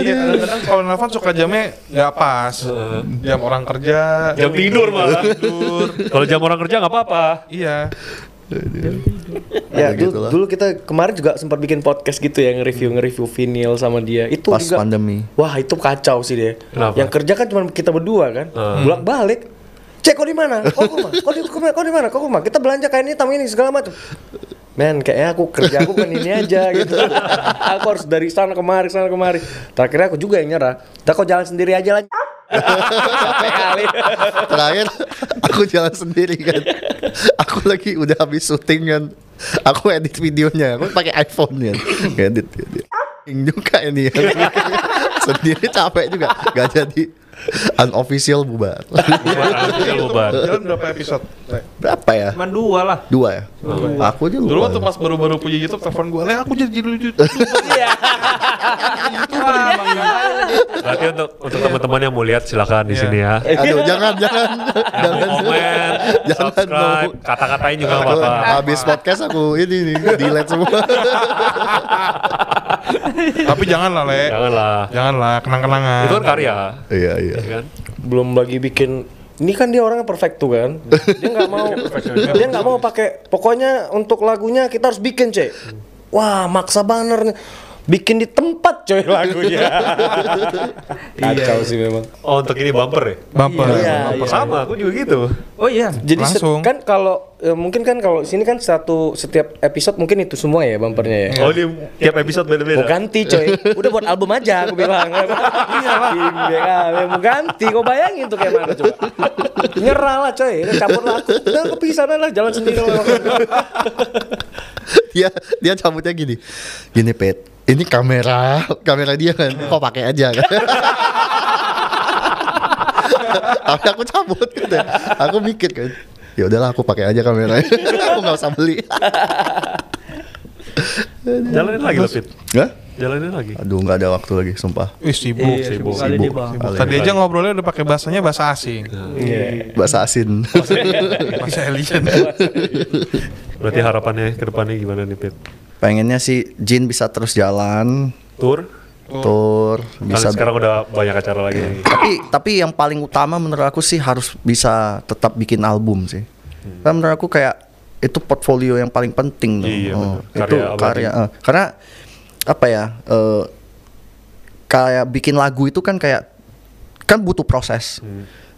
iya kadang-kadang kalau nelfon suka jamnya nggak pas jam orang kerja Jam tidur malah. tidur Kalau jam orang kerja nggak apa-apa. iya Ya, gitu dulu, lah. dulu kita kemarin juga sempat bikin podcast gitu ya nge-review nge-review vinyl sama dia. Itu Pas juga pandemi. Wah, itu kacau sih dia. Kenapa? Yang kerja kan cuma kita berdua kan. Hmm. Bolak-balik. Cek kau di mana? Kau ke rumah? Kau di kau, kau di mana? Rumah? Kita belanja kain hitam ini segala macam. Men, kayaknya aku kerja aku kan ini aja gitu. aku harus dari sana kemari, sana kemari. Terakhirnya aku juga yang nyerah. Udah kau jalan sendiri aja lah. Terakhir aku jalan sendiri kan. Aku lagi udah habis syuting kan. Aku edit videonya. Aku pakai iPhone kan. Edit, edit. juga ini ya. sendiri capek juga. Gak jadi unofficial bubar. Bubar, bubar. Jalan berapa episode? Berapa ya? Cuman dua lah. Dua ya? Aku aja lupa. Dulu waktu pas baru-baru punya YouTube telepon gue, "Le, aku jadi lucu." Iya. Berarti untuk untuk teman-teman yang mau lihat silakan di sini ya. Aduh, jangan, jangan. Jangan. komen, Jangan subscribe, kata-katain juga apa-apa. habis podcast aku ini nih, delete semua. Tapi janganlah, Le. Janganlah. Janganlah, kenang-kenangan. Itu kan karya. Iya, iya. ya kan? Belum lagi bikin ini kan dia orangnya perfect tuh kan. Dia nggak mau dia nggak mau pakai pokoknya untuk lagunya kita harus bikin, Cek. Wah, maksa banner nih. Bikin di tempat coy lagunya. Kacau sih memang. Oh untuk ini bumper ya? Bumper. Iya, Bumper iya. sama, aku juga gitu. Oh iya. Jadi Langsung. kan kalau eh, mungkin kan kalau sini kan satu setiap episode mungkin itu semua ya bumpernya ya. Oh ini tiap episode Mau beda-beda. ganti coy, udah buat album aja aku bilang. Iya lah, mau ganti, kau bayangin tuh kayak mana coba. Nyerah lah coy, udah campur lah aku, udah sana lah, jalan sendiri lah. dia dia cabutnya gini. Gini pet. Ini kamera kamera dia kan. Kok pakai aja? Kan tapi aku cabut kan ya. aku mikir kan ya udahlah aku pakai aja kameranya aku nggak usah beli. Jalanin lagi loh, Fit. Hah? Jalanin lagi. aduh nggak ada waktu lagi sumpah Ih, sibuk. Iya, sibuk. sibuk kali Sibuk. dia bang. Sibuk. Tadi aja ngobrolnya udah pakai bahasanya bahasa asing. bahasa asin Bahasa alien. Berarti harapannya ke depannya gimana nih, Fit? pengennya sih Jin bisa terus jalan Tour? tour Bisa bisa sekarang udah banyak acara lagi. nih. tapi tapi yang paling utama menurut aku sih harus bisa tetap bikin album sih karena menurut aku kayak itu portfolio yang paling penting tuh. Iya, Oh, bener. itu Karya abadi. karya eh, karena apa ya eh, kayak bikin lagu itu kan kayak kan butuh proses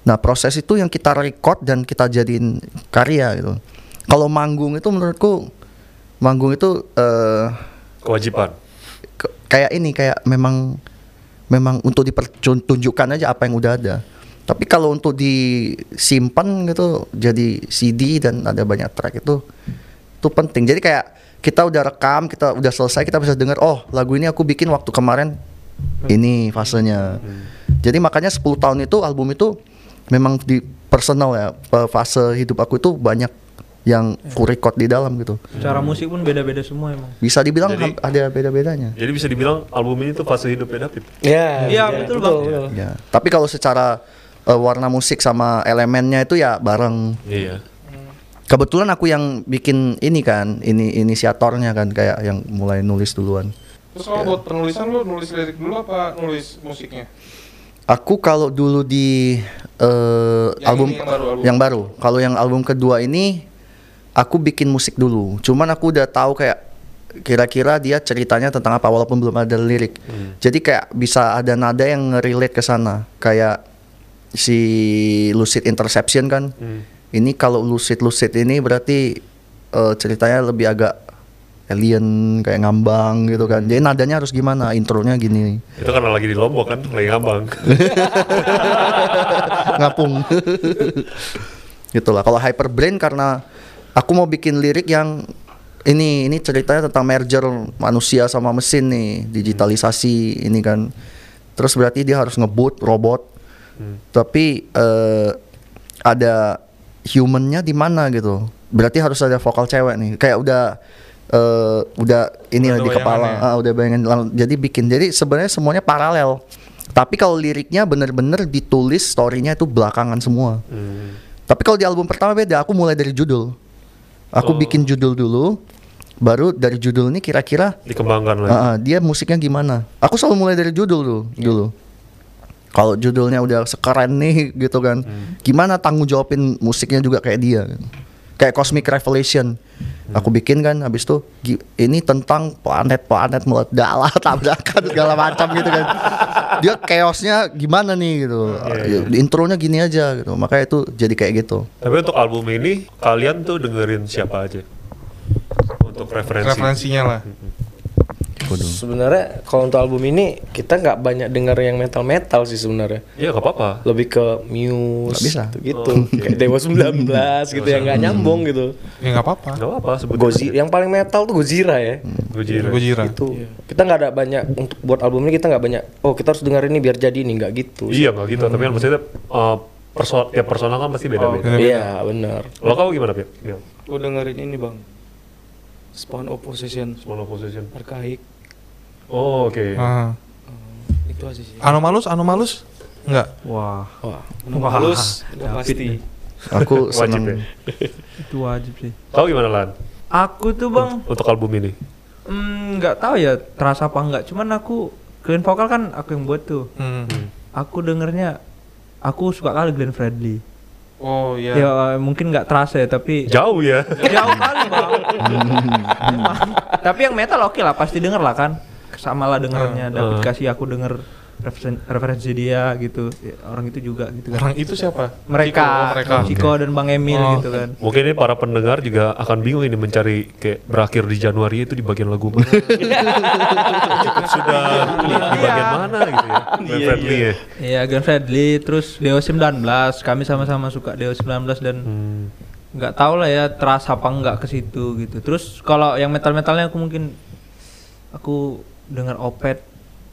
nah proses itu yang kita record dan kita jadiin karya gitu kalau manggung itu menurutku manggung itu eh, Kewajiban. ke- kayak ini kayak memang memang untuk dipertunjukkan aja apa yang udah ada. Tapi kalau untuk disimpan gitu jadi CD dan ada banyak track itu itu penting. Jadi kayak kita udah rekam, kita udah selesai, kita bisa dengar oh, lagu ini aku bikin waktu kemarin ini fasenya. Jadi makanya 10 tahun itu album itu memang di personal ya, fase hidup aku itu banyak yang ku record di dalam gitu. Cara musik pun beda-beda semua emang. Bisa dibilang Jadi- ada beda-bedanya. Jadi bisa dibilang album ini tuh fase hidupnya David. Ya, Iya, betul, Bang. Ya, tapi kalau secara eh, warna musik sama elemennya itu ya bareng. Iya. Kebetulan aku yang bikin ini kan, ini inisiatornya kan kayak yang mulai nulis duluan. Terus kalau buat penulisan lu nulis lirik dulu apa nulis musiknya? Aku kalau dulu di eh, Yang album yang baru, album. yang baru, kalau yang album kedua ini aku bikin musik dulu. Cuman aku udah tahu kayak kira-kira dia ceritanya tentang apa walaupun belum ada lirik. Jadi kayak bisa ada nada yang relate ke sana. Kayak si lucid interception kan. Ini kalau lucid lucid ini berarti eh, ceritanya lebih agak alien kayak ngambang gitu kan. Jadi nadanya harus gimana? Intronya gini. Itu karena lagi di Lombok kan, lagi ngambang. ngapung gitulah kalau hyperbrain karena aku mau bikin lirik yang ini ini ceritanya tentang merger manusia sama mesin nih digitalisasi ini kan terus berarti dia harus ngebut robot tapi eh, ada humannya di mana gitu. Berarti harus ada vokal cewek nih. Kayak udah eh, udah ini Udah di kepala. bayangannya. Ah, udah bayangin jadi bikin. Jadi sebenarnya semuanya paralel. Tapi kalau liriknya bener-bener ditulis storynya itu belakangan semua. Tapi kalau di album pertama beda. Aku mulai dari judul. Aku Oh. bikin judul dulu. Baru dari judul ini kira-kira Dikembangkan lagi. ah, ah, dia musiknya gimana? Aku selalu mulai dari judul dulu dulu kalau judulnya udah sekeren nih gitu kan gimana tanggung jawabin musiknya juga kayak dia kan. kayak Cosmic Revelation Aku bikin kan habis itu ini tentang planet-planet meledak tabrakan segala macam gitu kan. Dia chaosnya gimana nih gitu. Iya, Intronya gini aja gitu. Makanya itu jadi kayak gitu. Tapi untuk album ini kalian tuh dengerin siapa aja? Untuk referensi. Referensinya lah. Sebenarnya kalau untuk album ini kita nggak banyak dengar yang metal metal sih sebenarnya. Iya gak apa-apa. Lebih ke Muse Nggak bisa. gitu. Kayak Dewa 19 gitu yang nggak nyambung gitu. Ya nggak apa-apa. Gak apa-apa Gojira yang paling metal tuh Gojira ya. Gojira. Gojira. Itu kita nggak ada banyak untuk buat album ini kita nggak banyak. Oh kita harus dengar ini biar jadi ini nggak gitu. Iya gak gitu. Tapi kan maksudnya uh, perso tiap personal kan pasti beda-beda. Iya benar. Kalau kamu gimana Pia? Iya. Gue dengerin ini bang. Spawn Opposition. Small opposition. Arkaik. Oh oke. Ah. Itu aja sih. Anomalus, anomalus? Enggak. Wah, Wah. Halus. Udah pasti. Aku Wajib ya. itu wajib sih. Kau gimana Lan? Aku tuh bang, Untuk album ini? hmm, nggak tahu ya terasa apa nggak. Cuman aku clean vokal kan aku yang buat tuh. Hmm. Aku dengernya, aku suka kali Glenn Fredly. Oh iya. Ya mungkin nggak terasa ya, tapi Jauh ya. jauh kali bang. Tapi yang metal oke lah, pasti denger lah kan. Sama lah dengernya. David Uh. kasih aku denger referen- referensi dia gitu. Ya, orang itu juga gitu kan. Orang itu siapa? Mereka, Ciko, oh, mereka. Ciko dan Bang Emil Oh. gitu kan. Mungkin ini para pendengar juga akan bingung ini mencari kayak berakhir di Januari itu di bagian lagu mana. Cukup sudah di, di bagian mana gitu ya. Glenn Fredly ya. Iya, Glenn Fredly, terus Dewa 19. Kami sama-sama suka Dewa 19 dan Hmm. nggak tahu lah ya terasa apa nggak ke situ gitu. Terus kalau yang metal-metalnya aku mungkin aku dengar Opet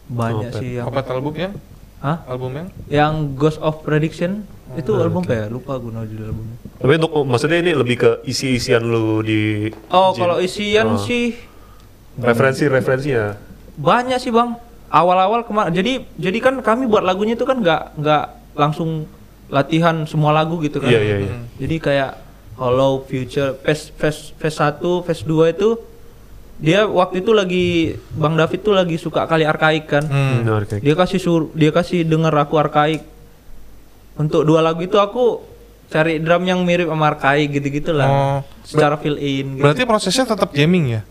banyak Opeth. sih yang Apa albumnya? Hah? Albumnya? Yang Ghost of Prediction itu album apa ya? Lupa gue nama judul albumnya. Tapi untuk maksudnya ini lebih ke isi-isian lu di Oh, kalau isian Oh. sih referensi-referensinya. banyak sih bang. Awal-awal kemarin, jadi jadi kan kami buat lagunya itu kan nggak nggak langsung latihan semua lagu gitu kan. Iya iya iya. Jadi kayak Hollow Future Phase Phase Phase 1, Phase 2 itu dia waktu itu lagi Bang David tuh lagi suka kali arkaik kan. Hmm. Dia kasih sur dia kasih denger aku arkaik. Untuk dua lagu itu aku cari drum yang mirip sama arkaik gitu-gitu lah. Oh. Secara fill in gitu. Berarti prosesnya tetap jamming ya?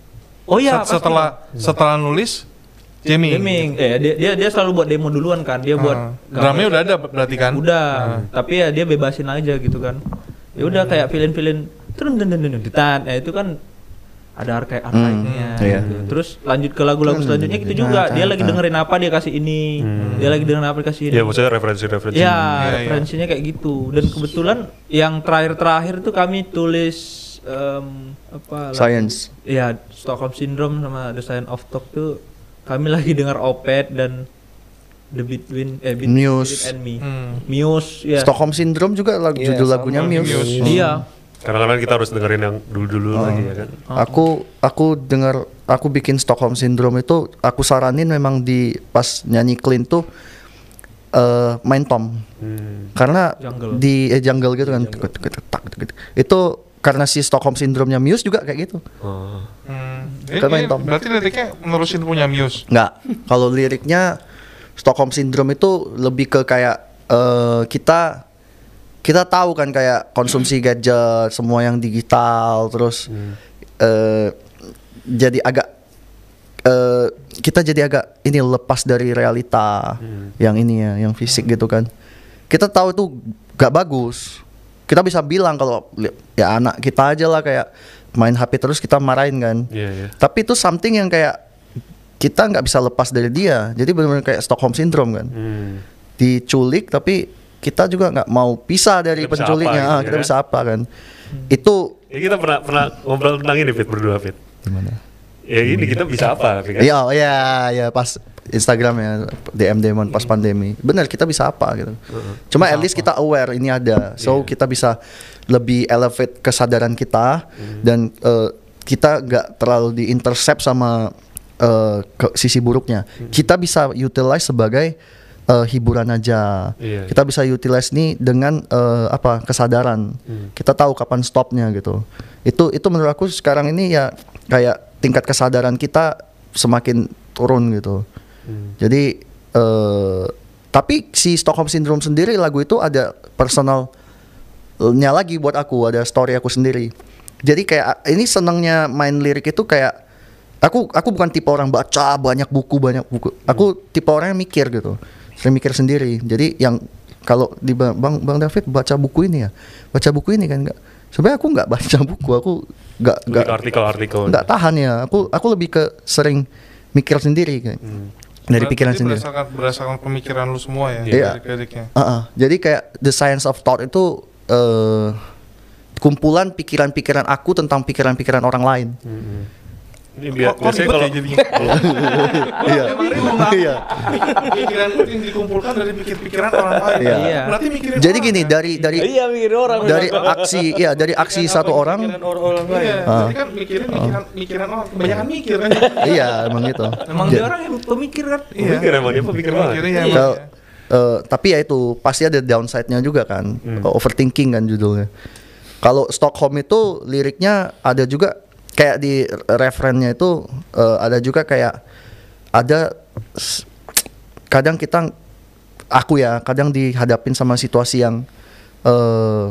Oh iya, Set- setelah setelah nulis jamming. gaming. Eh dia, dia dia selalu buat demo duluan kan. Dia buat Ah. drumnya udah ada berarti kan? udah. Tapi ya dia bebasin aja gitu kan. Ya udah kayak fill in fill in dan dan dan dan ya itu kan ada arkaik arkaiknya Hmm, iya. gitu. Terus lanjut ke lagu-lagu selanjutnya gitu juga. Dia lagi dengerin apa dia kasih ini. Dia lagi dengerin apa dia kasih ini. Iya maksudnya referensi-referensi. Ya, Iya, iya. referensinya kayak gitu. Dan kebetulan yang terakhir-terakhir tuh kami tulis em, apa? lagu- Science. Iya, Stockholm Syndrome sama The Sign of Talk tuh kami lagi dengar Opet dan The Between eh Between Muse. And Me. Hmm. Muse ya. Stockholm Syndrome juga lagu Iya, judul lagunya Muse. Muse. Iya. Kadang-kadang kita harus dengerin yang dulu-dulu lagi ya kan. Aku aku dengar aku bikin Stockholm Syndrome itu aku saranin memang di pas nyanyi clean tuh eh main tom. Hmm. Karena Jungle. di eh, jungle gitu kan. Tuk. Itu karena si Stockholm Syndrome-nya Muse juga kayak gitu. Oh. Hmm. Kan main tom. berarti liriknya menerusin punya Muse. Enggak. Kalau liriknya Stockholm Syndrome itu lebih ke kayak eh, kita kita tahu kan kayak konsumsi gadget, semua yang digital, terus eh, jadi agak eh, kita jadi agak ini lepas dari realita yang ini ya, yang fisik gitu kan. Kita tahu itu gak bagus. Kita bisa bilang kalau ya anak kita aja lah kayak main HP terus kita marahin kan. Iya iya. Tapi itu something yang kayak kita nggak bisa lepas dari dia. Jadi benar-benar kayak Stockholm Syndrome kan. Hmm. Diculik tapi kita juga nggak mau pisah dari Kita bisa penculiknya. apa Ah, gitu kita ya. bisa apa kan? Itu Ya, kita pernah pernah ngobrol tentang ini Fit berdua Fit. gimana? Ya ini kita bisa apa? Fit, kan? Iya, oh, iya, ya pas Instagram ya DM Demon pas pandemi. Benar kita bisa apa gitu. Cuma at least kita aware ini ada. So Iya. kita bisa lebih elevate kesadaran kita Hmm. dan eh, kita nggak terlalu diintercept sama eh, ke sisi buruknya. Hmm. Kita bisa utilize sebagai eh, hiburan aja. Iya. Kita bisa utilize nih dengan eh, apa kesadaran. Hmm. Kita tahu kapan stopnya gitu. Itu itu menurut aku sekarang ini ya kayak tingkat kesadaran kita semakin turun gitu. Hmm. Jadi eh tapi si Stockholm Syndrome sendiri lagu itu ada personalnya lagi buat aku, ada story aku sendiri. Jadi kayak ini senangnya main lirik itu kayak aku aku bukan tipe orang baca banyak buku banyak buku. Aku tipe orang yang mikir gitu. Saya mikir sendiri. Jadi yang kalau di Bang Bang Bang David baca buku ini ya. Baca buku ini kan enggak. Sebenarnya aku nggak baca buku, aku nggak nggak ke artikel-artikel. nggak tahan ya. Aku aku lebih ke sering mikir sendiri kayak. Dari Berarti pikiran sendiri. Berdasarkan, berdasarkan pemikiran lu semua ya. Iya. Lirik-liriknya. Uh-uh. Jadi kayak the science of thought itu eh kumpulan pikiran-pikiran aku tentang pikiran-pikiran orang lain. Ini biar, Kok, biasanya kalau ya jadinya? Iya. Iya. Pikiran lu yang dikumpulkan dari pikir-pikiran orang lain. Iya. Iya. Berarti mikirin Jadi orang, gini kan? dari dari Iya mikir orang. dari aksi ya dari aksi satu orang lain. Iya, Ah. berarti kan mikirin pikiran, pikiran orang. Kebanyakan mikir kan. iya emang gitu. Emang Ja- dia orang yang pemikir kan? Iya. Mikir emang dia pemikir banget. Iya. Eh, tapi ya itu pasti ada downside-nya juga kan. Overthinking kan judulnya. Kalau Stockholm itu liriknya ada juga kayak di referennya itu eh, ada juga kayak ada kadang kita aku ya kadang dihadapin sama situasi yang eh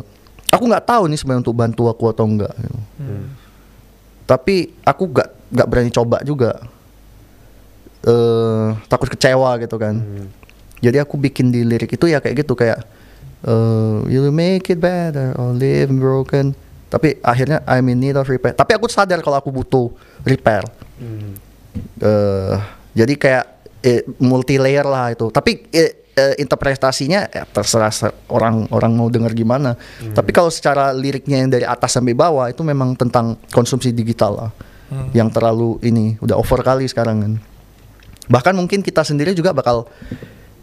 aku nggak tahu nih sebenarnya untuk bantu aku atau enggak. gitu. Tapi aku nggak nggak berani coba juga. eh takut kecewa gitu kan. Jadi aku bikin di lirik itu ya kayak gitu kayak eh you'll make it better or live broken. Tapi akhirnya I'm in need of repair. Tapi aku sadar kalau aku butuh repair. eh jadi kayak multi layer lah itu. Tapi eh, eh, interpretasinya ya terserah se- orang orang mau dengar gimana. Tapi kalau secara liriknya yang dari atas sampai bawah itu memang tentang konsumsi digital lah. Yang terlalu ini udah over kali sekarang kan. Bahkan mungkin kita sendiri juga bakal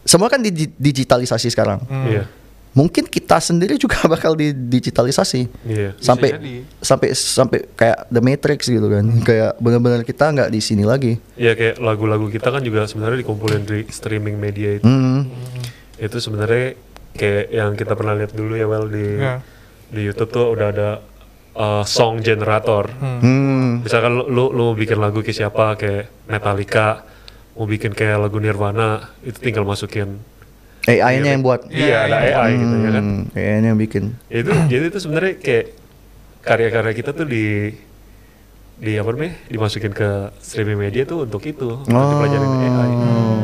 semua kan di digitalisasi sekarang. Iya. Mungkin kita sendiri juga bakal di digitalisasi. Iya. Sampai jadi. sampai sampai kayak The Matrix gitu kan. Kayak benar-benar kita nggak di sini lagi. Iya kayak lagu-lagu kita kan juga sebenarnya dikumpulin di streaming media itu. Hmm. Itu sebenarnya kayak yang kita pernah lihat dulu ya well di Iya. di YouTube tuh udah ada uh, song generator. Hmm. Misalkan lu, lu lu mau bikin lagu ke siapa kayak Metallica, mau bikin kayak lagu Nirvana, itu tinggal masukin. AI-nya yang buat. Iya, ada AI gitu ya kan. Hmm, AI-nya yang bikin. itu jadi itu sebenarnya kayak karya-karya kita tuh di di apa namanya dimasukin ke streaming media tuh untuk itu untuk dipelajarin AI. Oh.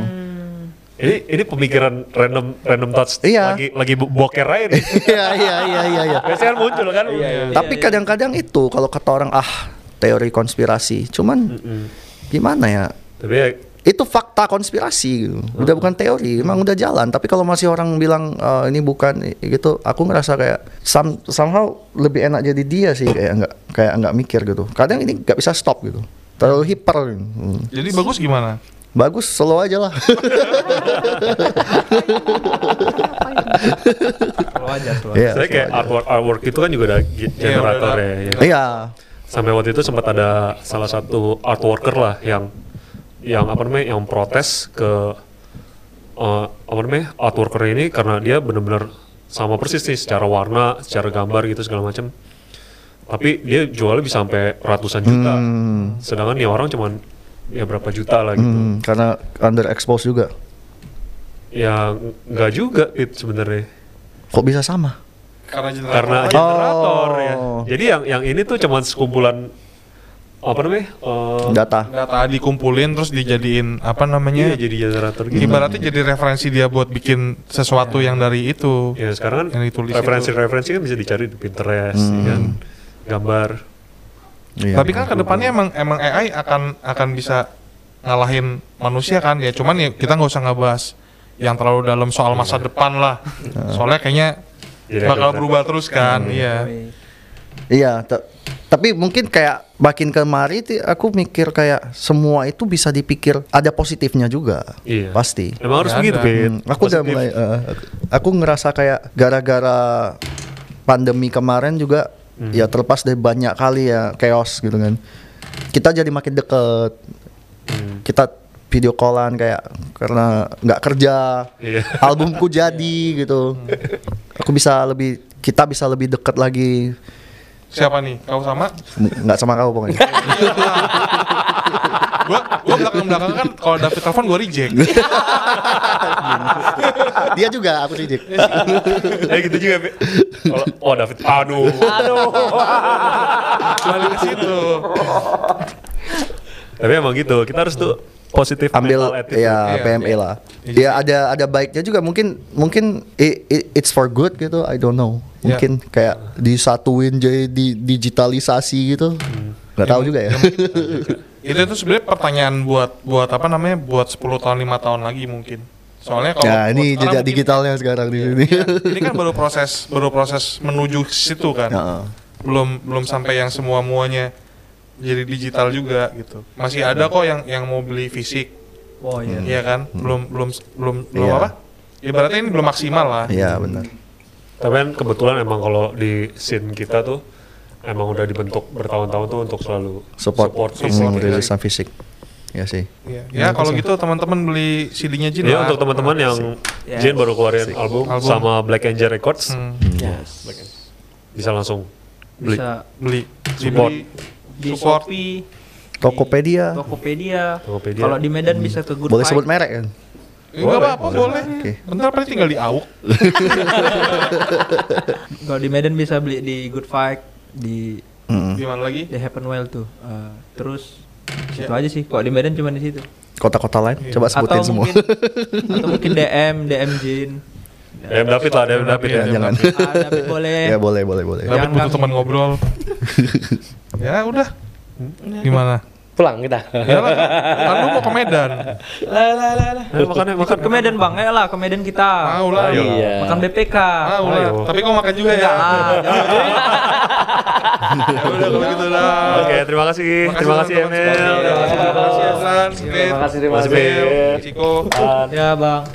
Ini ini pemikiran random random thoughts Iya. lagi lagi bo- boker aja nih. Iya iya iya iya iya. Biasanya kan muncul kan. Tapi kadang-kadang itu kalau kata orang ah teori konspirasi. Cuman Mm-mm. gimana ya? Tapi ya Itu fakta konspirasi gitu. Udah bukan teori, emang udah jalan. Tapi kalau masih orang bilang "Eh, ini bukan gitu, aku ngerasa kayak some, somehow lebih enak jadi dia sih kayak nggak kayak nggak mikir gitu. Kadang ini nggak bisa stop gitu. Terlalu hiper. Hmm. Jadi bagus gimana? Bagus, slow aja lah. Kalau aja slow Iya, saya kayak slow aja. artwork artwork itu kan juga ada ge- generator udah ya. ya. Iya. Sampai waktu itu sempat ada salah satu artworker lah yang yang apa namanya yang protes ke eh, apa namanya artworker ini karena dia benar-benar sama persis nih secara warna, secara gambar gitu segala macam. Tapi dia jualnya bisa sampai ratusan juta. Sedangkan nih orang cuman ya berapa juta lah gitu. Hmm, karena underexpose juga. Ya nggak juga it sebenarnya. Kok bisa sama? Karena generator. Karena generator ya. Oh. Jadi yang yang ini tuh cuman sekumpulan apa namanya? eh, Data. data dikumpulin terus dijadiin apa Iya namanya? jadi generator gitu. Ibaratnya jadi referensi dia buat bikin sesuatu yang dari itu. Ya sekarang kan Yang ditulis itu. referensi-referensi kan bisa dicari di Pinterest, ya kan? gambar. Iya. Tapi kan ke depannya emang emang AI akan akan bisa ngalahin manusia kan ya. Cuman ya kita nggak usah ngebahas yang terlalu dalam soal masa depan lah. Soalnya kayaknya Jadi bakal berubah terus kan. Iya. Iya, ta- tapi mungkin kayak makin kemari aku mikir kayak semua itu bisa dipikir ada positifnya juga. Iya. Pasti. Emang harus Ya begitu. Hmm, aku udah mulai eh, aku ngerasa kayak gara-gara pandemi kemarin juga Hmm. ya terlepas dari banyak kali ya chaos gitu kan. Kita jadi makin deket. Hmm. Kita video callan kayak karena nggak kerja. Iya. Albumku jadi gitu. Aku bisa lebih kita bisa lebih deket lagi. Siapa nih? Kau sama? nggak sama kau pokoknya gua gua belakang belakang kan kalau David telepon gua reject Dia juga aku reject. ya gitu juga Pi. Kalau oh David aduh balik ke situ tapi emang gitu kita harus tuh positif ambil ya Iya, PMA iya. lah. Ya ada ada baiknya juga mungkin mungkin i- i- it's for good gitu. I don't know. Ya. Mungkin kayak disatuin jadi di digitalisasi gitu. Nggak tahu juga ya. itu itu sebenarnya pertanyaan buat buat apa namanya buat 10 tahun lima tahun lagi mungkin soalnya kalau Ya ini jejak mungkin- digitalnya sekarang di sini. Iya, ini kan baru proses baru proses menuju ke situ kan Heeh. belum belum sampai yang semua muanya jadi digital juga gitu masih ada kok yang yang mau beli fisik Oh iya. Iya kan belum belum belum belum Iya. apa ibaratnya ini belum maksimal lah Iya benar. tapi kan kebetulan emang kalau di scene kita tuh emang udah dibentuk bertahun-tahun tuh untuk selalu Support, fisik hmm, ya. rilisan fisik. Ya sih. Iya. ya kalau gitu teman-teman beli CD-nya Jin Ya lah. untuk teman-teman yang Yes. Jin baru keluarin album, Album. sama Black Angel Records Hmm, Yes. bisa langsung beli. Bisa beli Support. dibeli di Support. Shopee, Tokopedia. di Tokopedia. Tokopedia. Kalau di Medan bisa ke Good Boleh Fight. sebut merek kan? Enggak apa-apa boleh. Oke. Bentar paling tinggal di AUK. Kalau di Medan bisa beli di Good Fight, di Mm-mm. Di mana lagi? di Happen Well tuh. Eh, terus situ aja sih. Kalau di Medan cuma di situ. Kota-kota lain coba sebutin atau semua. mungkin atau mungkin DM, DM Jin. DM David lah, DM David ya. Ya, jangan. Ah, David boleh. ya boleh boleh boleh. Yang butuh teman ngobrol. ya udah. Gimana? Pulang kita. Ya lah, kan lu mau ke Medan. Ayo makan, ayo, makan. Ke Medan bang, ayo lah ke Medan kita. Mau lah. Ayo. Iya. Makan BPK. Mau lah. Ayo. Tapi kau makan juga ya. Lah. Ya udah kalau gitu dah. Oke, terima kasih. Terima kasih Emil. Terima kasih Terima kasih, terima kasih. Ciko. Ya bang.